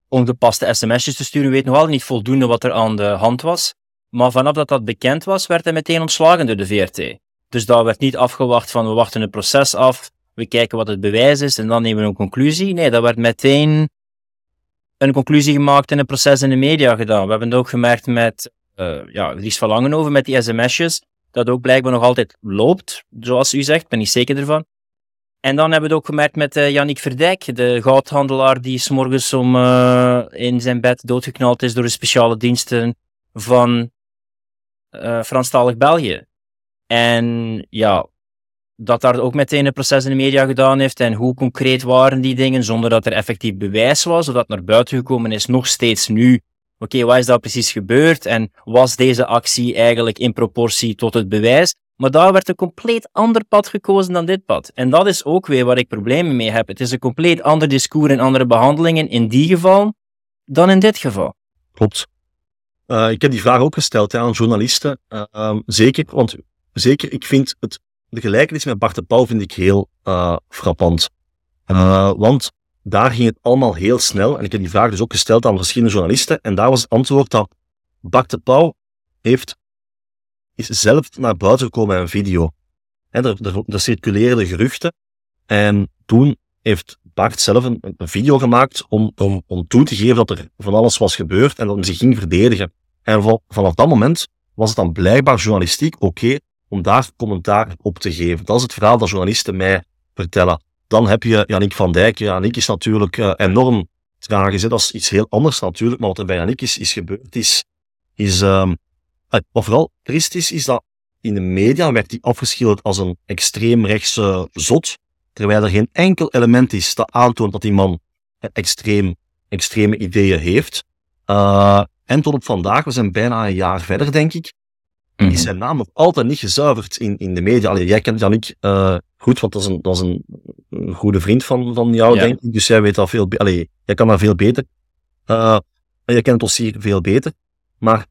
ongepaste sms'jes te sturen. We weten nog altijd niet voldoende wat er aan de hand was. Maar vanaf dat dat bekend was, werd hij meteen ontslagen door de VRT. Dus daar werd niet afgewacht van we wachten het proces af, we kijken wat het bewijs is en dan nemen we een conclusie. Nee, dat werd meteen een conclusie gemaakt en een proces in de media gedaan. We hebben het ook gemerkt met uh, ja, Lies van Langenhoven, met die sms'jes, dat ook blijkbaar nog altijd loopt, zoals u zegt, ben ik zeker ervan. En dan hebben we het ook gemerkt met uh, Yannick Verdijk, de goudhandelaar die s'morgens om uh, in zijn bed doodgeknald is door de speciale diensten van uh, Franstalig België. En ja, dat daar ook meteen een proces in de media gedaan heeft en hoe concreet waren die dingen zonder dat er effectief bewijs was, of dat naar buiten gekomen is, nog steeds nu. Oké, wat is daar precies gebeurd en was deze actie eigenlijk in proportie tot het bewijs? Maar daar werd een compleet ander pad gekozen dan dit pad. En dat is ook weer waar ik problemen mee heb. Het is een compleet ander discours en andere behandelingen in die geval dan in dit geval. Klopt. Uh, ik heb die vraag ook gesteld hè, aan journalisten. Uh, um, zeker, want zeker, ik vind het, de gelijkenis met Bart de Pauw vind ik heel uh, frappant. want daar ging het allemaal heel snel. En ik heb die vraag dus ook gesteld aan verschillende journalisten. En daar was het antwoord dat Bart de Pauw heeft, is zelf naar buiten gekomen met een video. En er, er, er circuleerden geruchten. En toen heeft Bart zelf een, video gemaakt om, om, om toe te geven dat er van alles was gebeurd en dat hij zich ging verdedigen. En van, vanaf dat moment was het dan blijkbaar journalistiek oké om daar commentaar op te geven. Dat is het verhaal dat journalisten mij vertellen. Dan heb je Yannick van Dijk. Yannick is natuurlijk uh, enorm tragisch. Hè? Dat is iets heel anders natuurlijk. Maar wat er bij Yannick is, is gebeurd, is... is um, wat vooral triest is, is dat in de media werd hij afgeschilderd als een extreemrechtse zot. Terwijl er geen enkel element is dat aantoont dat die man extreem, extreme ideeën heeft. Uh, en tot op vandaag, we zijn bijna een jaar verder, denk ik, mm -hmm. is zijn naam nog altijd niet gezuiverd in, in de media. Allee, jij kent Jannik uh, goed, want dat is een, dat is een, een goede vriend van, van jou, ja. denk ik. Dus jij weet dat veel Allee, jij kan dat veel beter. Uh, en jij kent het dossier veel beter. Maar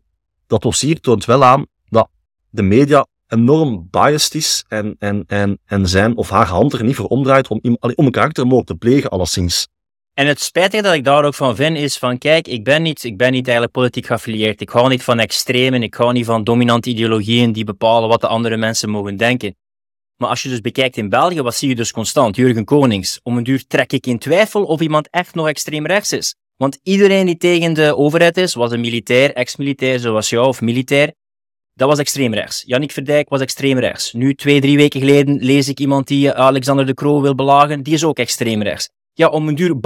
dat dossier toont wel aan dat de media enorm biased is en, en, en, en zijn of haar hand er niet voor omdraait om, om een karaktermoord te plegen, alleszins. En het spijtige dat ik daar ook van vind is van, kijk, ik ben niet, ik ben niet eigenlijk politiek geaffilieerd. Ik hou niet van extremen, ik hou niet van dominante ideologieën die bepalen wat de andere mensen mogen denken. Maar als je dus bekijkt in België, wat zie je dus constant? Jurgen Konings. Om een duur trek ik in twijfel of iemand echt nog extreem rechts is. Want iedereen die tegen de overheid is, was een militair, ex-militair zoals jou of militair, dat was extreem rechts. Jannik Verdijk was extreem rechts. Nu, twee, drie weken geleden, lees ik iemand die Alexander de Croo wil belagen, die is ook extreem rechts. Ja, om een duur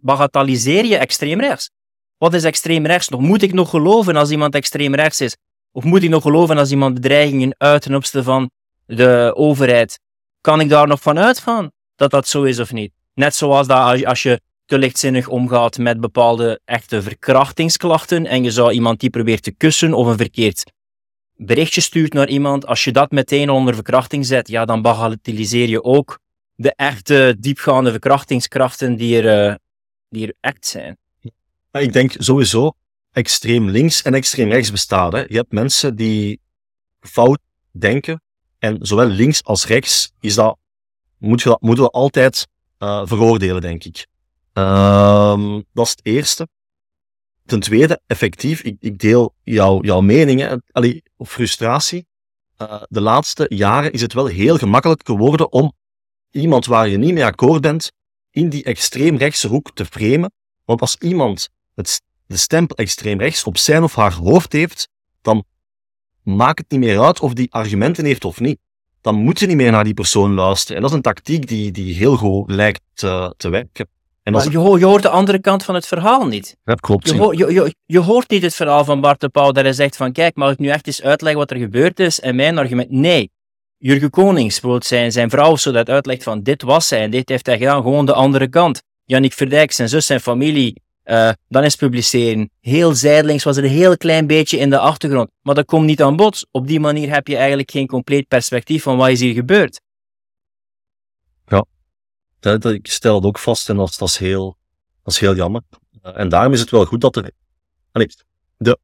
bagatelliseer je extreem rechts. Wat is extreem rechts nog? Moet ik nog geloven als iemand extreem rechts is? Of moet ik nog geloven als iemand bedreigingen uit ten van de overheid? Kan ik daar nog van uitgaan dat dat zo is of niet? Net zoals dat als je te lichtzinnig omgaat met bepaalde echte verkrachtingsklachten en je zou iemand die probeert te kussen of een verkeerd berichtje stuurt naar iemand, als je dat meteen onder verkrachting zet, ja, dan bagatelliseer je ook de echte diepgaande verkrachtingskrachten die er, uh, die er echt zijn. Ik denk sowieso extreem links en extreem rechts bestaat. Hè. Je hebt mensen die fout denken. En zowel links als rechts is dat, moet je dat, moeten we altijd uh, veroordelen, denk ik. Uh, dat is het eerste. Ten tweede, effectief, ik, ik deel jouw, jouw mening, Allee, frustratie. Uh, de laatste jaren is het wel heel gemakkelijk geworden om iemand waar je niet mee akkoord bent, in die extreemrechtse hoek te framen. Want als iemand het, de stempel extreem rechts op zijn of haar hoofd heeft, dan maakt het niet meer uit of die argumenten heeft of niet. Dan moet je niet meer naar die persoon luisteren. En dat is een tactiek die, die heel goed lijkt te, te werken. En maar je, hoort, je hoort de andere kant van het verhaal niet. Dat klopt. Je, je, je, je, hoort niet het verhaal van Bart de Pauw dat hij zegt van kijk, mag ik nu echt eens uitleggen wat er gebeurd is? En mijn argument, nee. Jurgen Konings, zijn, zijn vrouw, zodat uitlegt van dit was hij en dit heeft hij gedaan, gewoon de andere kant. Jannik Verdijk, zijn zus, zijn familie, uh, dan is publiceren. Heel zijdelings was er een heel klein beetje in de achtergrond. Maar dat komt niet aan bod. Op die manier heb je eigenlijk geen compleet perspectief van wat is hier gebeurd. Ja, dat, ik stel het ook vast en dat, dat, is, heel, dat is heel jammer. Uh, en daarom is het wel goed dat er... Allee, de,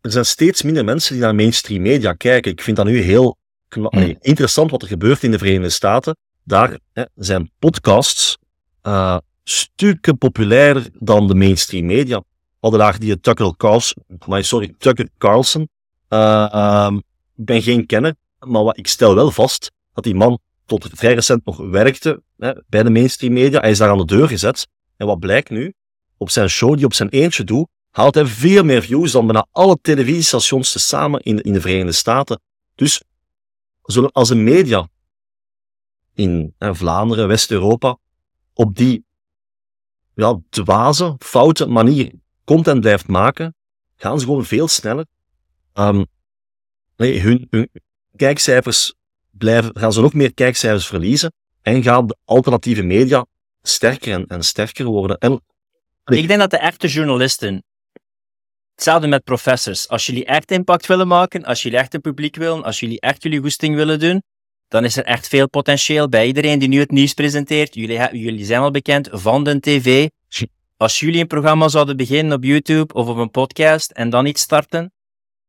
er zijn steeds minder mensen die naar mainstream media kijken. Ik vind dat nu heel hmm. interessant wat er gebeurt in de Verenigde Staten. Daar hè, zijn podcasts uh, stukken populairder dan de mainstream media. Hadden daar die Tucker Carlson, maar sorry, Tucker Carlson. Uh, ik ben geen kenner, maar wat, ik stel wel vast dat die man tot vrij recent nog werkte hè, bij de mainstream media. Hij is daar aan de deur gezet. En wat blijkt nu? Op zijn show die op zijn eentje doet, haalt hij veel meer views dan bijna alle televisiestations tezamen in, in de Verenigde Staten. Dus als een media in hè, Vlaanderen, West-Europa, op die ja, dwaze, foute manier content blijft maken, gaan ze gewoon veel sneller. Um, nee, hun, hun kijkcijfers blijven, gaan ze nog meer kijkcijfers verliezen en gaan de alternatieve media sterker en, en sterker worden. En, ik denk dat de echte journalisten, hetzelfde met professors, als jullie echt impact willen maken, als jullie echt een publiek willen, als jullie echt jullie goesting willen doen, dan is er echt veel potentieel bij iedereen die nu het nieuws presenteert. Jullie, zijn al bekend van de tv. Als jullie een programma zouden beginnen op YouTube of op een podcast en dan iets starten,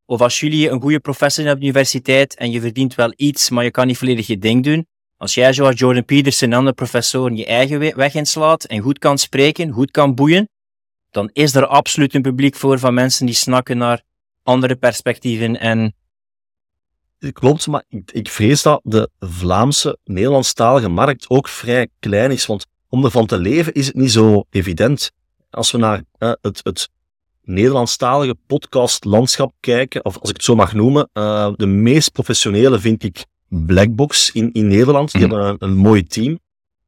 of als jullie een goede professor zijn op de universiteit en je verdient wel iets, maar je kan niet volledig je ding doen. Als jij zoals Jordan Peterson en andere professoren je eigen weg inslaat en goed kan spreken, goed kan boeien, dan is er absoluut een publiek voor van mensen die snakken naar andere perspectieven en Klopt, maar ik, ik vrees dat de Vlaamse, Nederlandstalige markt ook vrij klein is. Want om ervan te leven is het niet zo evident. Als we naar uh, het, het Nederlandstalige podcastlandschap kijken, of als ik het zo mag noemen, uh, de meest professionele vind ik Blackbox in, in Nederland. Die mhm. hebben een, een mooi team.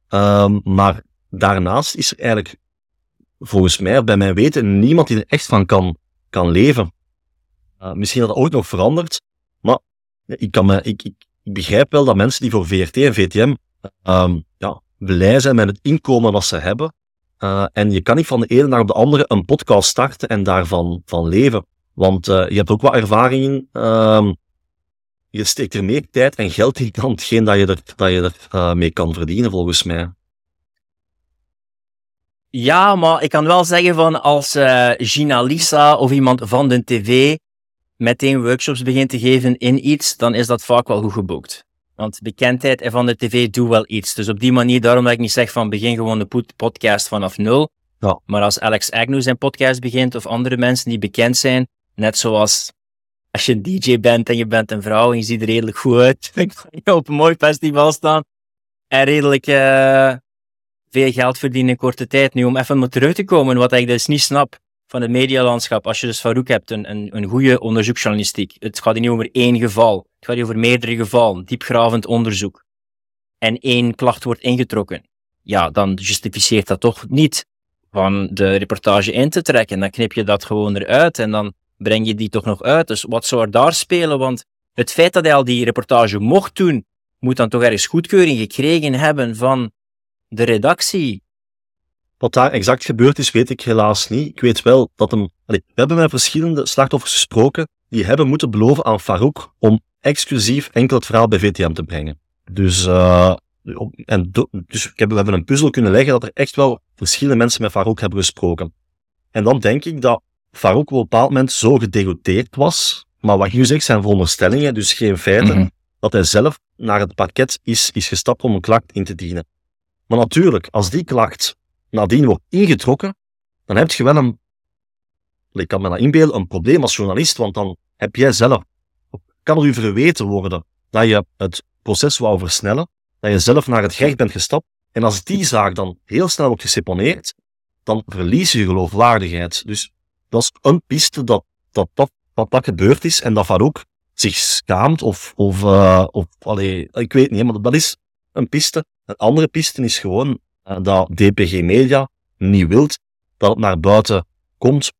Um, maar daarnaast is er eigenlijk, volgens mij, bij mijn weten, niemand die er echt van kan, kan leven. Uh, misschien dat dat ooit nog verandert, maar ik, kan me, ik, ik, ik, begrijp wel dat mensen die voor VRT en VTM um, ja, blij zijn met het inkomen dat ze hebben. Uh, en je kan niet van de ene naar de andere een podcast starten en daarvan van leven. Want uh, je hebt ook wat ervaring Um, je steekt er meer tijd en geld in dan hetgeen dat je er, dat je mee kan verdienen, volgens mij. Ja, maar ik kan wel zeggen van als uh, Gina Lisa of iemand van de tv meteen workshops begint te geven in iets, dan is dat vaak wel goed geboekt. Want bekendheid van de tv doet wel iets. Dus op die manier, daarom dat ik niet zeg van begin gewoon de podcast vanaf nul. Ja. Maar als Alex Agnew zijn podcast begint, of andere mensen die bekend zijn, net zoals als je een DJ bent en je bent een vrouw en je ziet er redelijk goed uit, <laughs> je op een mooi festival staan en redelijk uh, veel geld verdienen in korte tijd. Nu, om even maar terug te komen, wat ik dus niet snap van het medialandschap, als je dus Farouk hebt, een, een, een goede onderzoeksjournalistiek. Het gaat niet over één geval. Het gaat over meerdere gevallen, diepgravend onderzoek. En één klacht wordt ingetrokken. Ja, dan justificeert dat toch niet van de reportage in te trekken. Dan knip je dat gewoon eruit en dan breng je die toch nog uit. Dus wat zou er daar spelen? Want het feit dat hij al die reportage mocht doen, moet dan toch ergens goedkeuring gekregen hebben van de redactie. Wat daar exact gebeurd is, weet ik helaas niet. Ik weet wel dat hem... we hebben met verschillende slachtoffers gesproken die hebben moeten beloven aan Farouk om exclusief enkel het verhaal bij VTM te brengen. Dus, uh, en dus ik heb, we hebben een puzzel kunnen leggen dat er echt wel verschillende mensen met Farouk hebben gesproken. En dan denk ik dat Farouk op een bepaald moment zo gedegoteerd was, maar wat je nu zegt zijn veronderstellingen, dus geen feiten, mhm. dat hij zelf naar het parket is, is gestapt om een klacht in te dienen. Maar natuurlijk, als die klacht nadien wordt ingetrokken, dan heb je wel een, ik kan me dat inbeelden, een probleem als journalist, want dan heb jij zelf, kan er u verweten worden dat je het proces wou versnellen, dat je zelf naar het gerecht bent gestapt, en als die zaak dan heel snel wordt geseponeerd, dan verlies je geloofwaardigheid. Dus dat is een piste dat dat, dat, dat, gebeurd is en dat Farouk zich schaamt of, of, of allee, ik weet niet, maar dat is een piste. Een andere piste is gewoon uh, dat DPG Media niet wilt dat het naar buiten komt.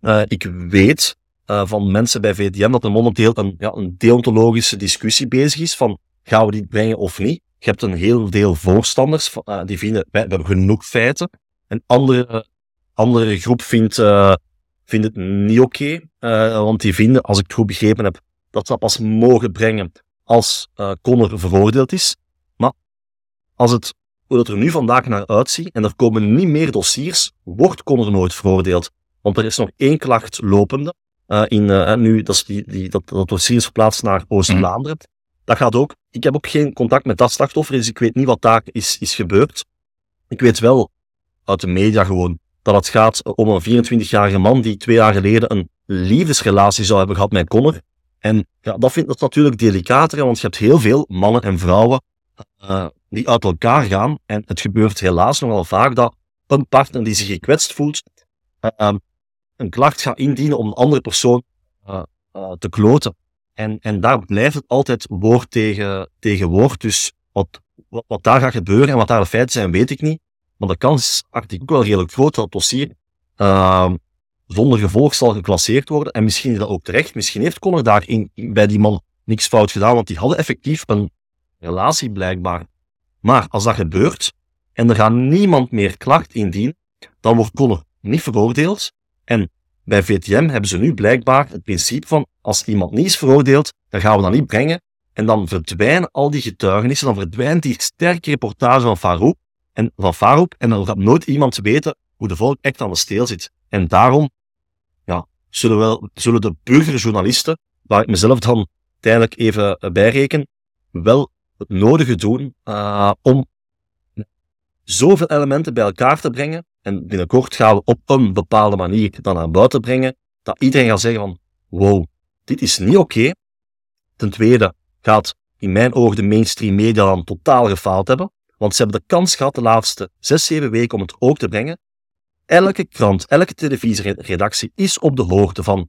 Uh, ik weet van mensen bij VDM dat er momenteel een, ja, een deontologische discussie bezig is van gaan we die brengen of niet. Je hebt een heel deel voorstanders die vinden we hebben genoeg feiten. Een andere, andere groep vindt, vindt het niet oké, want die vinden, als ik het goed begrepen heb, dat ze dat pas mogen brengen als Connor veroordeeld is. Als het, hoe het er nu vandaag naar uitziet, en er komen niet meer dossiers, wordt Connor nooit veroordeeld. Want er is nog één klacht lopende. Uh, in, uh, nu, dat, is die, die, dat, dat dossier is verplaatst naar Oost-Vlaanderen. Mhm. Dat gaat ook. Ik heb ook geen contact met dat slachtoffer, dus ik weet niet wat daar is, is gebeurd. Ik weet wel uit de media gewoon dat het gaat om een 24-jarige man die twee jaar geleden een liefdesrelatie zou hebben gehad met Connor. En ja, dat vind ik natuurlijk delicater, want je hebt heel veel mannen en vrouwen uh, die uit elkaar gaan. En het gebeurt helaas nogal vaak dat een partner die zich gekwetst voelt, uh, een klacht gaat indienen om een andere persoon uh, te kloten. En, en daar blijft het altijd woord tegen, tegen woord. Dus wat, wat, daar gaat gebeuren en wat daar de feiten zijn, weet ik niet. Maar de kans is eigenlijk ook wel redelijk groot dat het dossier uh, zonder gevolg zal geclasseerd worden. En misschien is dat ook terecht. Misschien heeft Connor daar in, bij die man niks fout gedaan, want die hadden effectief een relatie blijkbaar. Maar als dat gebeurt en er gaat niemand meer klacht indienen, dan wordt Connor niet veroordeeld. En bij VTM hebben ze nu blijkbaar het principe van als iemand niet is veroordeeld, dan gaan we dat niet brengen. En dan verdwijnen al die getuigenissen, dan verdwijnt die sterke reportage van Farouk en van Farouk en dan gaat nooit iemand weten hoe de volk echt aan de steel zit. En daarom zullen, wel, zullen de burgerjournalisten, waar ik mezelf dan tijdelijk even eh, bijreken, wel het nodige doen uh, om zoveel elementen bij elkaar te brengen. En binnenkort gaan we op een bepaalde manier dan naar buiten brengen, dat iedereen gaat zeggen van, wow, dit is niet oké. Ten tweede gaat in mijn ogen de mainstream media dan totaal gefaald hebben, want ze hebben de kans gehad de laatste zes, zeven weken om het ook te brengen. Elke krant, elke televisieredactie is op de hoogte van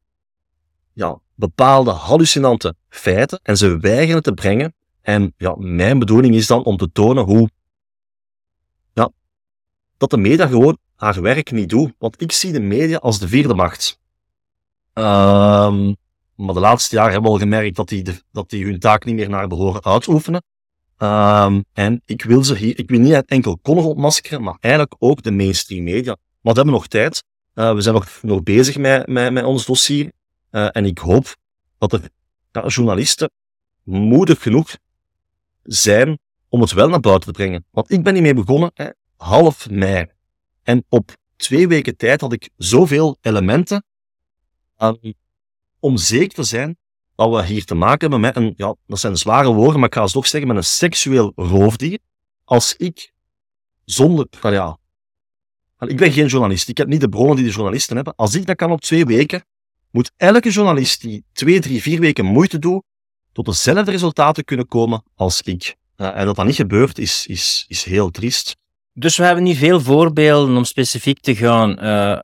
ja, bepaalde hallucinante feiten en ze weigeren te brengen. En ja, mijn bedoeling is dan om te tonen hoe ja, dat de media gewoon haar werk niet doet. Want ik zie de media als de vierde macht. Um, maar de laatste jaren hebben we al gemerkt dat die, dat die hun taak niet meer naar behoren uitoefenen. Um, en ik wil ze hier, ik wil niet enkel Connor ontmaskeren, maar eigenlijk ook de mainstream media. Maar we hebben nog tijd. Uh, we zijn nog, nog bezig met, met, ons dossier. Uh, en ik hoop dat er journalisten moedig genoeg zijn om het wel naar buiten te brengen. Want ik ben hiermee begonnen hè, half mei. En op twee weken tijd had ik zoveel elementen uh, om zeker te zijn dat we hier te maken hebben met een, ja, dat zijn zware woorden, maar ik ga het toch zeggen, met een seksueel roofdier. Als ik zonder, nou ik ben geen journalist. Ik heb niet de bronnen die de journalisten hebben. Als ik dat kan op twee weken, moet elke journalist die twee, drie, vier weken moeite doet, tot dezelfde resultaten kunnen komen als ik. en dat dat niet gebeurt, is, is, is heel triest. Dus we hebben niet veel voorbeelden om specifiek te gaan uh,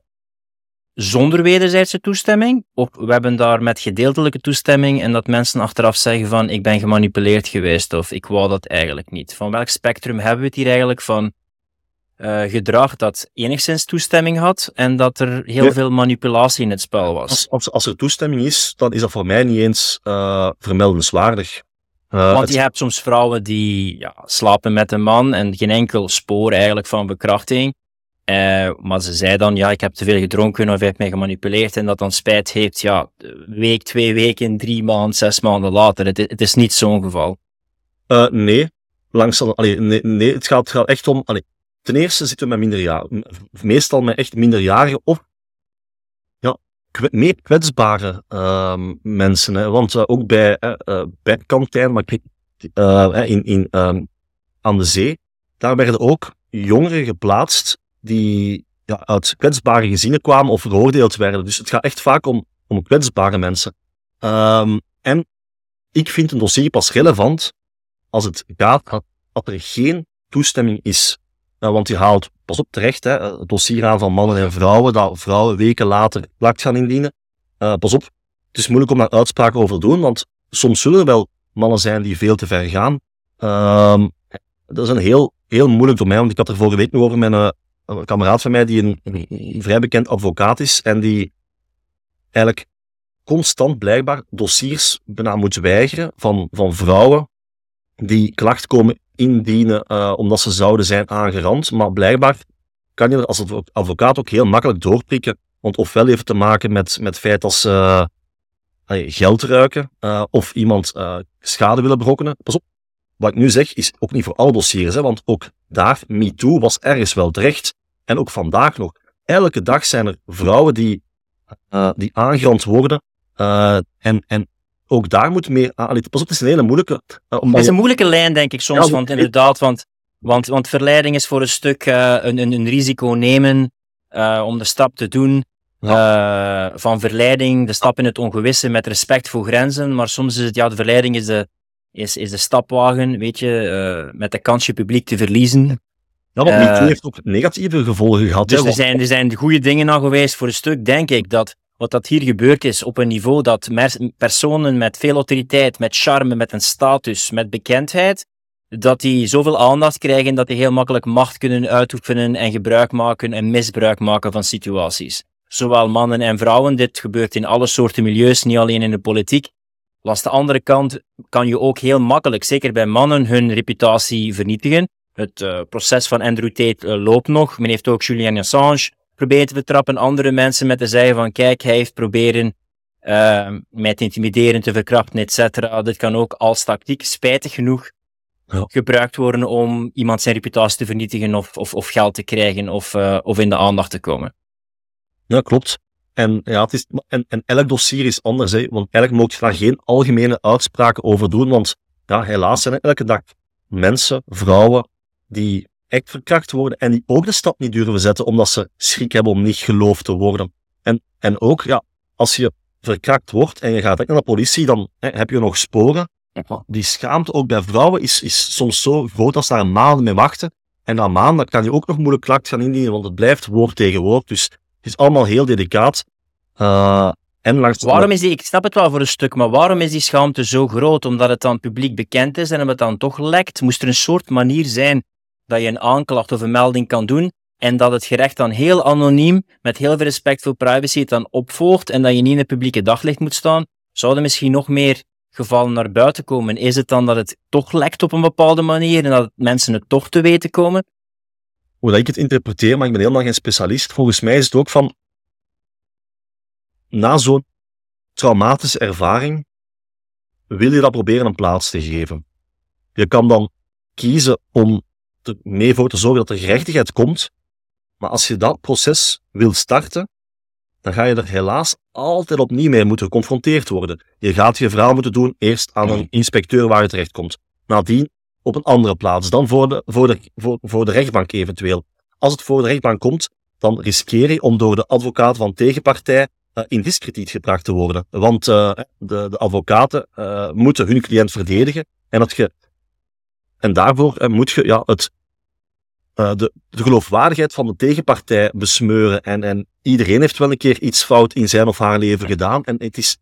zonder wederzijdse toestemming. Of we hebben daar met gedeeltelijke toestemming en dat mensen achteraf zeggen van ik ben gemanipuleerd geweest of ik wou dat eigenlijk niet. Van welk spectrum hebben we het hier eigenlijk van uh, gedrag dat enigszins toestemming had en dat er heel veel manipulatie in het spel was. Als, als, als, er toestemming is, dan is dat voor mij niet eens uh, vermeldenswaardig. Uh, Want je hebt soms vrouwen die ja, slapen met een man en geen enkel spoor eigenlijk van bekrachting. Uh, maar ze zei dan, ja, ik heb te veel gedronken of hij heeft mij gemanipuleerd en dat dan spijt heeft, ja, week, twee weken, drie maanden, zes maanden later. Het, het is niet zo'n geval. Uh, nee, allee, nee, nee, het gaat, het gaat echt om, allee, ten eerste zitten we met minderjarigen, meestal met echt minderjarigen of ja, meer kwetsbare uh, mensen. Hè. Want uh, ook bij, uh, bij Kantijn, maar in, in, um, aan de zee, daar werden ook jongeren geplaatst die ja, uit kwetsbare gezinnen kwamen of veroordeeld werden. Dus het gaat echt vaak om, om kwetsbare mensen. Um, en ik vind een dossier pas relevant als het gaat dat er geen toestemming is. Uh, want je haalt, pas op terecht, hè, het dossier aan van mannen en vrouwen, dat vrouwen weken later klacht gaan indienen. Uh, pas op, het is moeilijk om daar uitspraken over te doen, want soms zullen er wel mannen zijn die veel te ver gaan. Uh, dat is een heel, heel moeilijk domein, want ik had er vorige week nog over met een, een kameraad van mij die een, een, vrij bekend advocaat is en die eigenlijk constant blijkbaar dossiers bijna moet weigeren van, van vrouwen die klacht komen indienen uh, omdat ze zouden zijn aangerand. Maar blijkbaar kan je er als advocaat ook heel makkelijk doorprikken. Want ofwel heeft het te maken met, met feit dat ze uh, geld ruiken uh, of iemand schade willen berokkenen. Pas op, wat ik nu zeg is ook niet voor alle dossiers, hè, want ook daar, MeToo was ergens wel terecht. En ook vandaag nog. Elke dag zijn er vrouwen die, die aangerand worden. en, en ook daar moet meer aan. Pas op, het is een hele moeilijke. Uh, het is een moeilijke lijn, denk ik soms. want inderdaad, want, want, want verleiding is voor een stuk uh, een, een, een, risico nemen uh, om de stap te doen. Ja. van verleiding, de stap in het ongewisse met respect voor grenzen. Maar soms is het, ja, de verleiding is de, is, is de stapwagen, weet je, met de kans je publiek te verliezen. Ja, want heeft ook negatieve gevolgen gehad. Dus er, zijn, er zijn goede dingen aan geweest voor een stuk, denk ik, dat wat dat hier gebeurd is op een niveau dat personen met veel autoriteit, met charme, met een status, met bekendheid, dat die zoveel aandacht krijgen dat die heel makkelijk macht kunnen uitoefenen en gebruik maken en misbruik maken van situaties. Zowel mannen en vrouwen, dit gebeurt in alle soorten milieus, niet alleen in de politiek. Langs de andere kant kan je ook heel makkelijk, zeker bij mannen, hun reputatie vernietigen. Het uh, proces van Andrew Tate uh, loopt nog. Men heeft ook Julian Assange proberen te betrappen, andere mensen met te zeggen van kijk, hij heeft proberen uh, mij te intimideren, te verkrachten, et cetera. Dit kan ook als tactiek, spijtig genoeg, ja. gebruikt worden om iemand zijn reputatie te vernietigen of, of, of geld te krijgen of, uh, of in de aandacht te komen. Ja, klopt. En, ja, het is, en, en elk dossier is anders, hè, want eigenlijk moet je daar geen algemene uitspraken over doen, want ja, helaas zijn er elke dag mensen, vrouwen, die echt verkracht worden en die ook de stap niet durven zetten omdat ze schrik hebben om niet geloofd te worden. En, en ook, ja, als je verkrakt wordt en je gaat naar de politie, dan hè, heb je nog sporen. Die schaamte ook bij vrouwen is, is soms zo groot als daar een maand mee wachten. En na maanden kan je ook nog moeilijk klacht gaan indienen, want het blijft woord tegen woord. Dus het is allemaal heel delicaat. Uh, en langs waarom is die, ik snap het wel voor een stuk, maar waarom is die schaamte zo groot? Omdat het dan publiek bekend is en omdat het dan toch lekt? Moest er een soort manier zijn dat je een aanklacht of een melding kan doen en dat het gerecht dan heel anoniem, met heel veel respect voor privacy, het dan opvolgt en dat je niet in het publieke daglicht moet staan, zouden misschien nog meer gevallen naar buiten komen. Is het dan dat het toch lekt op een bepaalde manier en dat mensen het toch te weten komen? Hoe dat ik het interpreteer, maar ik ben helemaal geen specialist. Volgens mij is het ook van, na zo'n traumatische ervaring, wil je dat proberen een plaats te geven. Je kan dan kiezen om er mee voor te zorgen dat er gerechtigheid komt. Maar als je dat proces wil starten, dan ga je er helaas altijd opnieuw mee moeten geconfronteerd worden. Je gaat je verhaal moeten doen eerst aan een inspecteur waar je terecht komt. Nadien op een andere plaats, dan voor de, voor, de, voor, voor de rechtbank eventueel. Als het voor de rechtbank komt, dan riskeer je om door de advocaat van tegenpartij uh, in discrediet gebracht te worden. Want uh, de, de advocaten uh, moeten hun cliënt verdedigen en dat je en daarvoor moet je ja, het, uh, de, de geloofwaardigheid van de tegenpartij besmeuren. En, en iedereen heeft wel een keer iets fout in zijn of haar leven gedaan. En het is,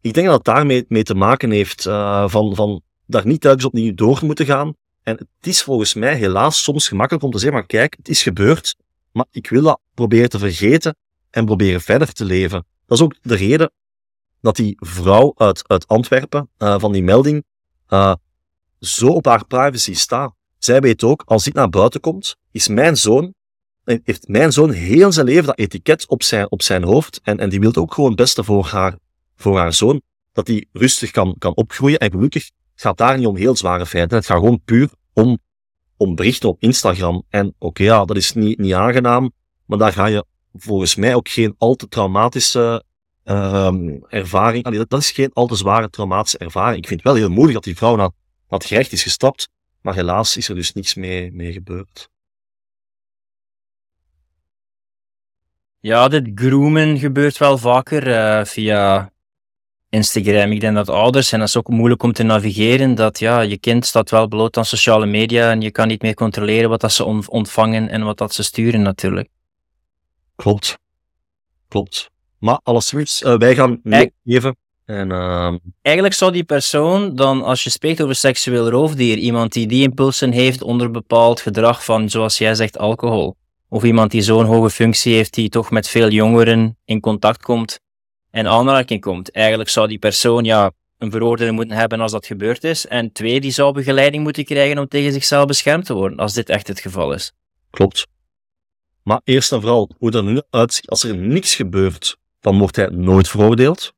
ik denk dat het daarmee mee te maken heeft uh, van, van daar niet telkens opnieuw door moeten gaan. En het is volgens mij helaas soms gemakkelijk om te zeggen, maar kijk, het is gebeurd, maar ik wil dat proberen te vergeten en proberen verder te leven. Dat is ook de reden dat die vrouw uit, uit Antwerpen, van die melding, zo op haar privacy staat. Zij weet ook, als dit naar buiten komt, is mijn zoon heeft mijn zoon heel zijn leven dat etiket op zijn, op zijn hoofd. En, en die wil ook gewoon het beste voor haar, voor haar zoon. Dat hij rustig kan, kan opgroeien. En gelukkig gaat daar niet om heel zware feiten. Het gaat gewoon puur om, om berichten op Instagram. En oké, ja, dat is niet, niet aangenaam. Maar daar ga je volgens mij ook geen al te traumatische um, ervaring. Dat, dat, is geen al te zware traumatische ervaring. Ik vind het wel heel moedig dat die vrouw naar, naar het gerecht is gestapt. Maar helaas is er dus niets mee, mee gebeurd. Ja, dit groomen gebeurt wel vaker uh, via Instagram. Ik denk dat ouders, en dat is ook moeilijk om te navigeren, dat ja, je kind staat wel bloot aan sociale media en je kan niet meer controleren wat dat ze ontvangen en wat dat ze sturen natuurlijk. Klopt. Klopt. Maar alles uh, wij gaan meegeven. En, uh... Eigenlijk zou die persoon dan, als je spreekt over seksueel roofdier, iemand die die impulsen heeft onder bepaald gedrag van, zoals jij zegt, alcohol. Of iemand die zo'n hoge functie heeft, die toch met veel jongeren in contact komt en aanraking komt. Eigenlijk zou die persoon ja, een veroordeling moeten hebben als dat gebeurd is. En twee, die zou begeleiding moeten krijgen om tegen zichzelf beschermd te worden, als dit echt het geval is. Klopt. Maar eerst en vooral, hoe dat nu uitziet, als er niks gebeurt, dan wordt hij nooit veroordeeld.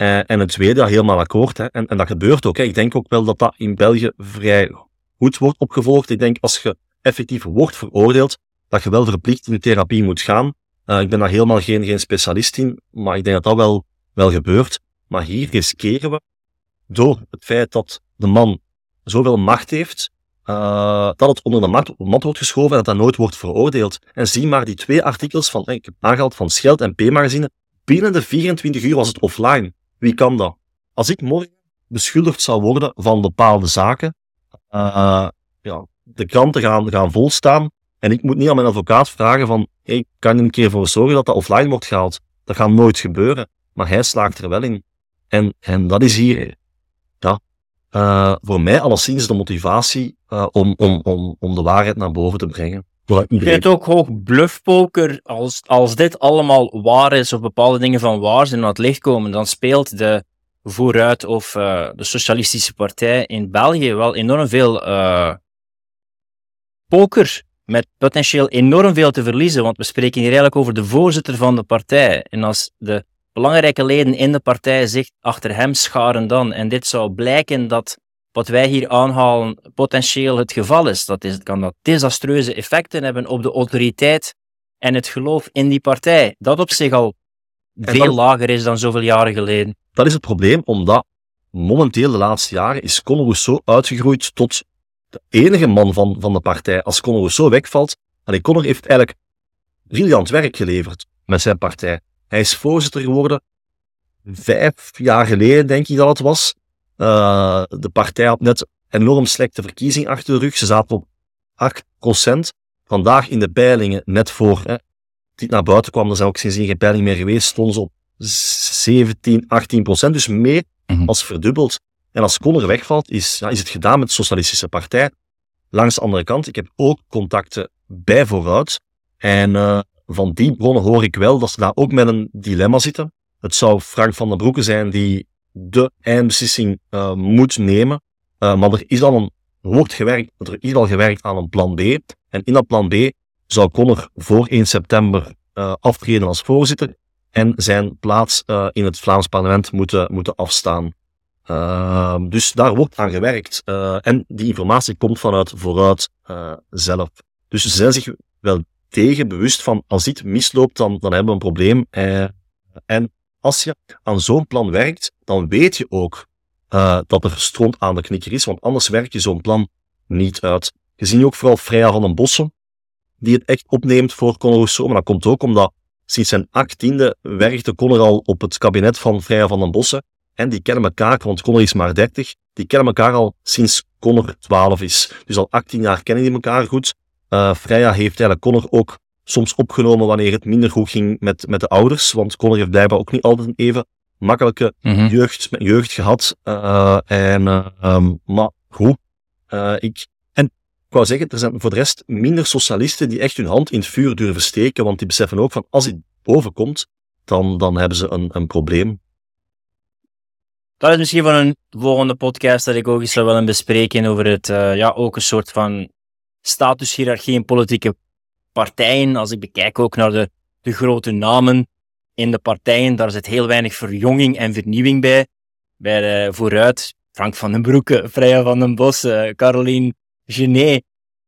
Uh, en het tweede, ja, helemaal akkoord. Hè. En, en dat gebeurt ook. Hè. Ik denk ook wel dat dat in België vrij goed wordt opgevolgd. Ik denk als je effectief wordt veroordeeld, dat je wel verplicht in de therapie moet gaan. Uh, ik ben daar helemaal geen, geen specialist in, maar ik denk dat dat wel, wel gebeurt. Maar hier riskeren we, door het feit dat de man zoveel macht heeft, uh, dat het onder de mat, wordt geschoven en dat dat nooit wordt veroordeeld. En zie maar die twee artikels van, ik heb van Scheld en P-magazine, binnen de 24 uur was het offline. Wie kan dat? Als ik morgen beschuldigd zou worden van bepaalde zaken, uh, ja, de kranten gaan, gaan volstaan en ik moet niet aan mijn advocaat vragen van, hey, kan je een keer voor zorgen dat dat offline wordt gehaald? Dat gaat nooit gebeuren. Maar hij slaagt er wel in. En, en dat is hier, ja, uh, voor mij alleszins de motivatie uh, om, om, om, om de waarheid naar boven te brengen. Ik vind het ook hoog bluffpoker. Als, als dit allemaal waar is, of bepaalde dingen van waar zijn aan het licht komen, dan speelt de Vooruit of uh, de Socialistische Partij in België wel enorm veel poker met potentieel enorm veel te verliezen, want we spreken hier eigenlijk over de voorzitter van de partij. En als de belangrijke leden in de partij zich achter hem scharen dan, en dit zou blijken dat wat wij hier aanhalen potentieel het geval is, dat is, kan dat desastreuze effecten hebben op de autoriteit en het geloof in die partij, dat op zich al veel lager is dan zoveel jaren geleden. Dat is het probleem, omdat momenteel de laatste jaren is Conor Rousseau uitgegroeid tot de enige man van, van de partij. Als Conor Rousseau wegvalt, en Conor heeft eigenlijk briljant werk geleverd met zijn partij. Hij is voorzitter geworden vijf jaar geleden, denk ik dat het was. Uh, de partij had net enorm slechte verkiezing achter de rug. Ze zaten op 8%. Vandaag in de peilingen, net voor hè, die naar buiten kwam, er zijn ook sindsdien geen peiling meer geweest, stonden ze op 17, 18%. Dus meer mm als verdubbeld. En als Conor wegvalt, is, ja, is het gedaan met de Socialistische Partij. Langs de andere kant, ik heb ook contacten bij vooruit. En uh, van die bronnen hoor ik wel dat ze daar ook met een dilemma zitten. Het zou Frank van den Broeke zijn die de eindbeslissing uh, moet nemen. Uh, maar er is al een, wordt gewerkt, er is al gewerkt aan een plan B. En in dat plan B zou Conor voor 1 september uh, aftreden als voorzitter en zijn plaats in het Vlaams parlement moeten, moeten afstaan. Ehm, dus daar wordt aan gewerkt. en die informatie komt vanuit vooruit zelf. Dus ze zijn zich wel tegen bewust van als dit misloopt, dan, dan hebben we een probleem. en als je aan zo'n plan werkt, dan weet je ook uh, dat er stront aan de knikker is, want anders werk je zo'n plan niet uit. Je ziet ook vooral Freya van den Bossen, die het echt opneemt voor Conor Rousseau, maar dat komt ook omdat sinds zijn achttiende werkte Conor al op het kabinet van Freya van den Bossen. En die kennen elkaar, want Conor is maar 30, die kennen elkaar al sinds Conor 12 is. Dus al 18 jaar kennen die elkaar goed. Uh, Freya heeft eigenlijk Conor ook soms opgenomen wanneer het minder goed ging met, met de ouders. Want Conor heeft blijkbaar ook niet altijd een even makkelijke mm jeugd, jeugd gehad. Uh, en, uh, maar goed, uh, ik, en ik wou zeggen, er zijn voor de rest minder socialisten die echt hun hand in het vuur durven steken, want die beseffen ook van als dit boven komt, dan, dan hebben ze een, een probleem. Dat is misschien van een volgende podcast dat ik ook eens zou willen bespreken over het, ja, ook een soort van statushierarchie in politieke partijen, als ik bekijk ook naar de, de grote namen in de partijen, daar zit heel weinig verjonging en vernieuwing bij. Bij de Vooruit, Frank van den Broeke, Freya van den Bos, uh, Caroline Genet,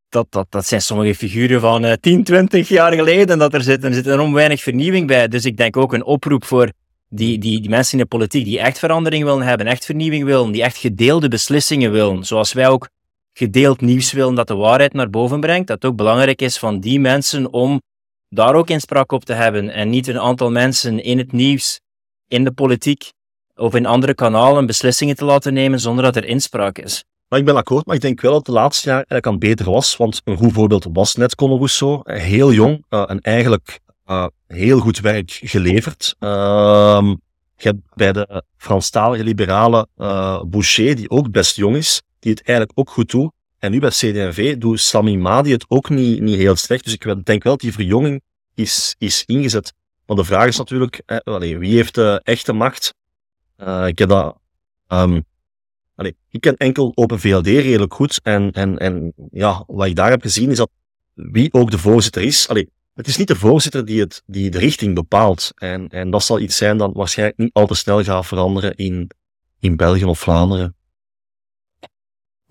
dat, dat, dat zijn sommige figuren van uh, 10, 20 jaar geleden dat er zitten. Er zit enorm weinig vernieuwing bij. Dus ik denk ook een oproep voor die, die, die mensen in de politiek die echt verandering willen hebben, echt vernieuwing willen, die echt gedeelde beslissingen willen, zoals wij ook gedeeld nieuws willen dat de waarheid naar boven brengt, dat ook belangrijk is van die mensen om daar ook inspraak op te hebben en niet een aantal mensen in het nieuws, in de politiek of in andere kanalen beslissingen te laten nemen zonder dat er inspraak is. Maar ik ben akkoord, maar ik denk wel dat de laatste jaar eigenlijk aan beter was, want een goed voorbeeld was net Conor Rousseau, heel jong uh, en eigenlijk uh, heel goed werk geleverd. Uh, je hebt bij de Franstalige liberale Boucher, die ook best jong is, die het eigenlijk ook goed doet. En nu bij CD&V doet Sami Madi het ook niet, niet heel slecht. Dus ik denk wel dat die verjonging is, is ingezet. Maar de vraag is natuurlijk, eh, wie heeft de echte macht? Uh, ik heb dat... Allez, ik ken enkel Open VLD redelijk goed. En, en, en ja, wat ik daar heb gezien is dat wie ook de voorzitter is... Het is niet de voorzitter die, het, die de richting bepaalt. En, en dat zal iets zijn dat waarschijnlijk niet al te snel gaat veranderen in, in België of Vlaanderen.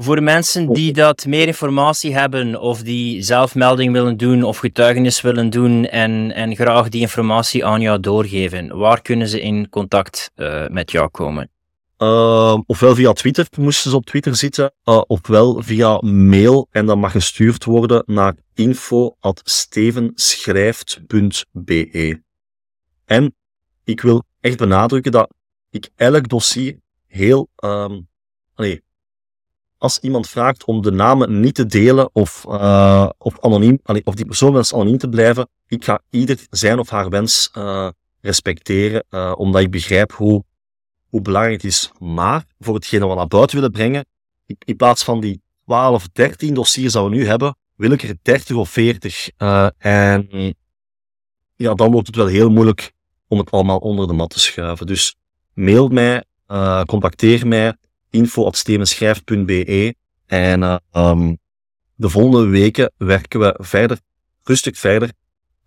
Voor mensen die dat meer informatie hebben of die zelfmelding willen doen of getuigenis willen doen en, en graag die informatie aan jou doorgeven, waar kunnen ze in contact uh, met jou komen? Uh, ofwel via Twitter moesten ze op Twitter zitten, uh, ofwel via mail en dat mag gestuurd worden naar info.stevenschrijft.be. En ik wil echt benadrukken dat ik elk dossier heel, um, allee, als iemand vraagt om de namen niet te delen of, uh, of anoniem, of die persoon wens anoniem te blijven, ik ga ieder zijn of haar wens uh, respecteren, uh, omdat ik begrijp hoe, hoe belangrijk het is. Maar voor hetgene wat we naar buiten willen brengen, in, in plaats van die 12, 13 dossiers dat we nu hebben, wil ik er 30 of 40. en ja, dan wordt het wel heel moeilijk om het allemaal onder de mat te schuiven. Dus mail mij, contacteer mij info.stevenschrijft.be. En uh, um, de volgende weken werken we verder, rustig verder,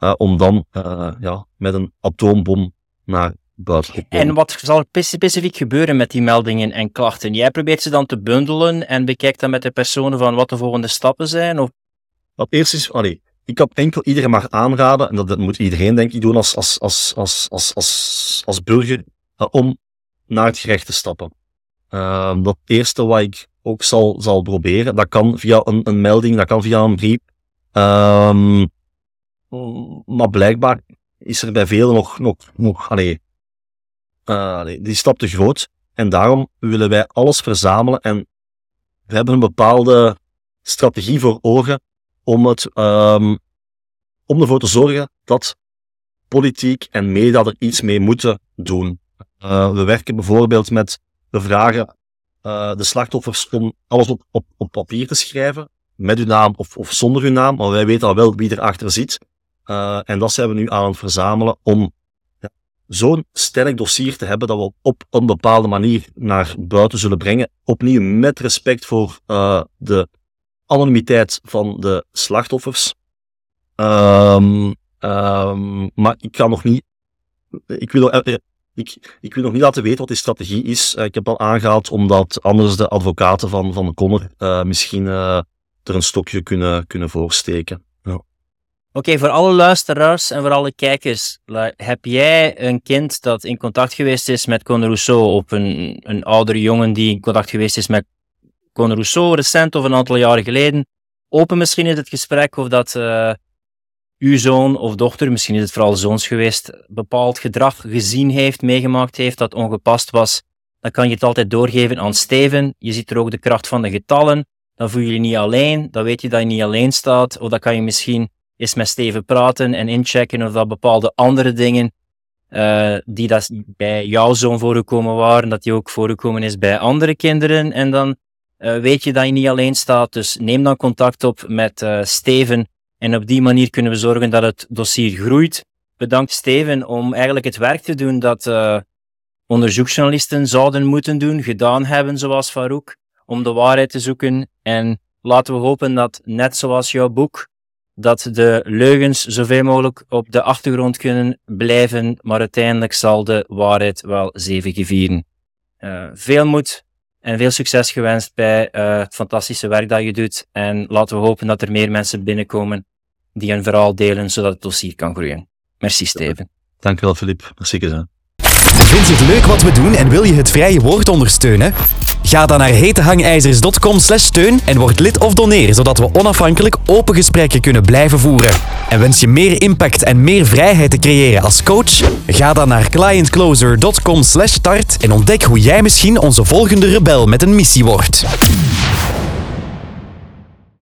uh, om dan uh, ja, met een atoombom naar buiten te komen. En wat zal specifiek gebeuren met die meldingen en klachten? Jij probeert ze dan te bundelen en bekijkt dan met de personen van wat de volgende stappen zijn? Of? Wat eerst is, allee, ik kan enkel iedereen maar aanraden, en dat, dat moet iedereen denk ik doen als, als, als, als, als, als, als burger, om naar het gerecht te stappen. Uh, dat eerste wat ik ook zal, zal proberen, dat kan via een, een melding, dat kan via een brief. Um, maar blijkbaar is er bij velen nog, nog, nog uh, allee, die stap te groot. En daarom willen wij alles verzamelen en we hebben een bepaalde strategie voor ogen om, het, um, om ervoor te zorgen dat politiek en media er iets mee moeten doen. Uh, we werken bijvoorbeeld met we vragen uh, de slachtoffers om alles op, op, op papier te schrijven, met uw naam of, of zonder uw naam, maar wij weten al wel wie erachter zit. Uh, en dat zijn we nu aan het verzamelen om ja, zo'n sterk dossier te hebben dat we op een bepaalde manier naar buiten zullen brengen. Opnieuw met respect voor uh, de anonimiteit van de slachtoffers. Um, um, maar ik kan nog niet. Ik wil ik, ik wil nog niet laten weten wat die strategie is. Uh, ik heb al aangehaald omdat anders de advocaten van, van de Connor uh, misschien uh, er een stokje kunnen, kunnen voorsteken. Ja. Oké, voor alle luisteraars en voor alle kijkers, heb jij een kind dat in contact geweest is met Conor Rousseau of een, een oudere jongen die in contact geweest is met Conor Rousseau recent of een aantal jaren geleden? Open misschien in het gesprek of dat uw zoon of dochter, misschien is het vooral zoons geweest, bepaald gedrag gezien heeft, meegemaakt heeft dat ongepast was, dan kan je het altijd doorgeven aan Steven. Je ziet er ook de kracht van de getallen. Dan voel je je niet alleen, dan weet je dat je niet alleen staat. Of dan kan je misschien eens met Steven praten en inchecken of dat bepaalde andere dingen uh, die dat bij jouw zoon voorgekomen waren, dat die ook voorgekomen is bij andere kinderen. En dan uh, weet je dat je niet alleen staat. Dus neem dan contact op met uh, Steven en op die manier kunnen we zorgen dat het dossier groeit. Bedankt Steven om eigenlijk het werk te doen dat uh, onderzoeksjournalisten zouden moeten doen, gedaan hebben zoals Farouk, om de waarheid te zoeken. En laten we hopen dat net zoals jouw boek dat de leugens zoveel mogelijk op de achtergrond kunnen blijven, maar uiteindelijk zal de waarheid wel zevige vieren. Uh, veel moed en veel succes gewenst bij uh, het fantastische werk dat je doet. En laten we hopen dat er meer mensen binnenkomen die een verhaal delen, zodat het dossier kan groeien. Merci, Steven. Dankjewel, Filip. Merci, gezien. Vind je het leuk wat we doen en wil je het vrije woord ondersteunen? Ga dan naar hetehangijzers.com steun en word lid of doneer, zodat we onafhankelijk open gesprekken kunnen blijven voeren. En wens je meer impact en meer vrijheid te creëren als coach? Ga dan naar clientcloser.com start en ontdek hoe jij misschien onze volgende rebel met een missie wordt.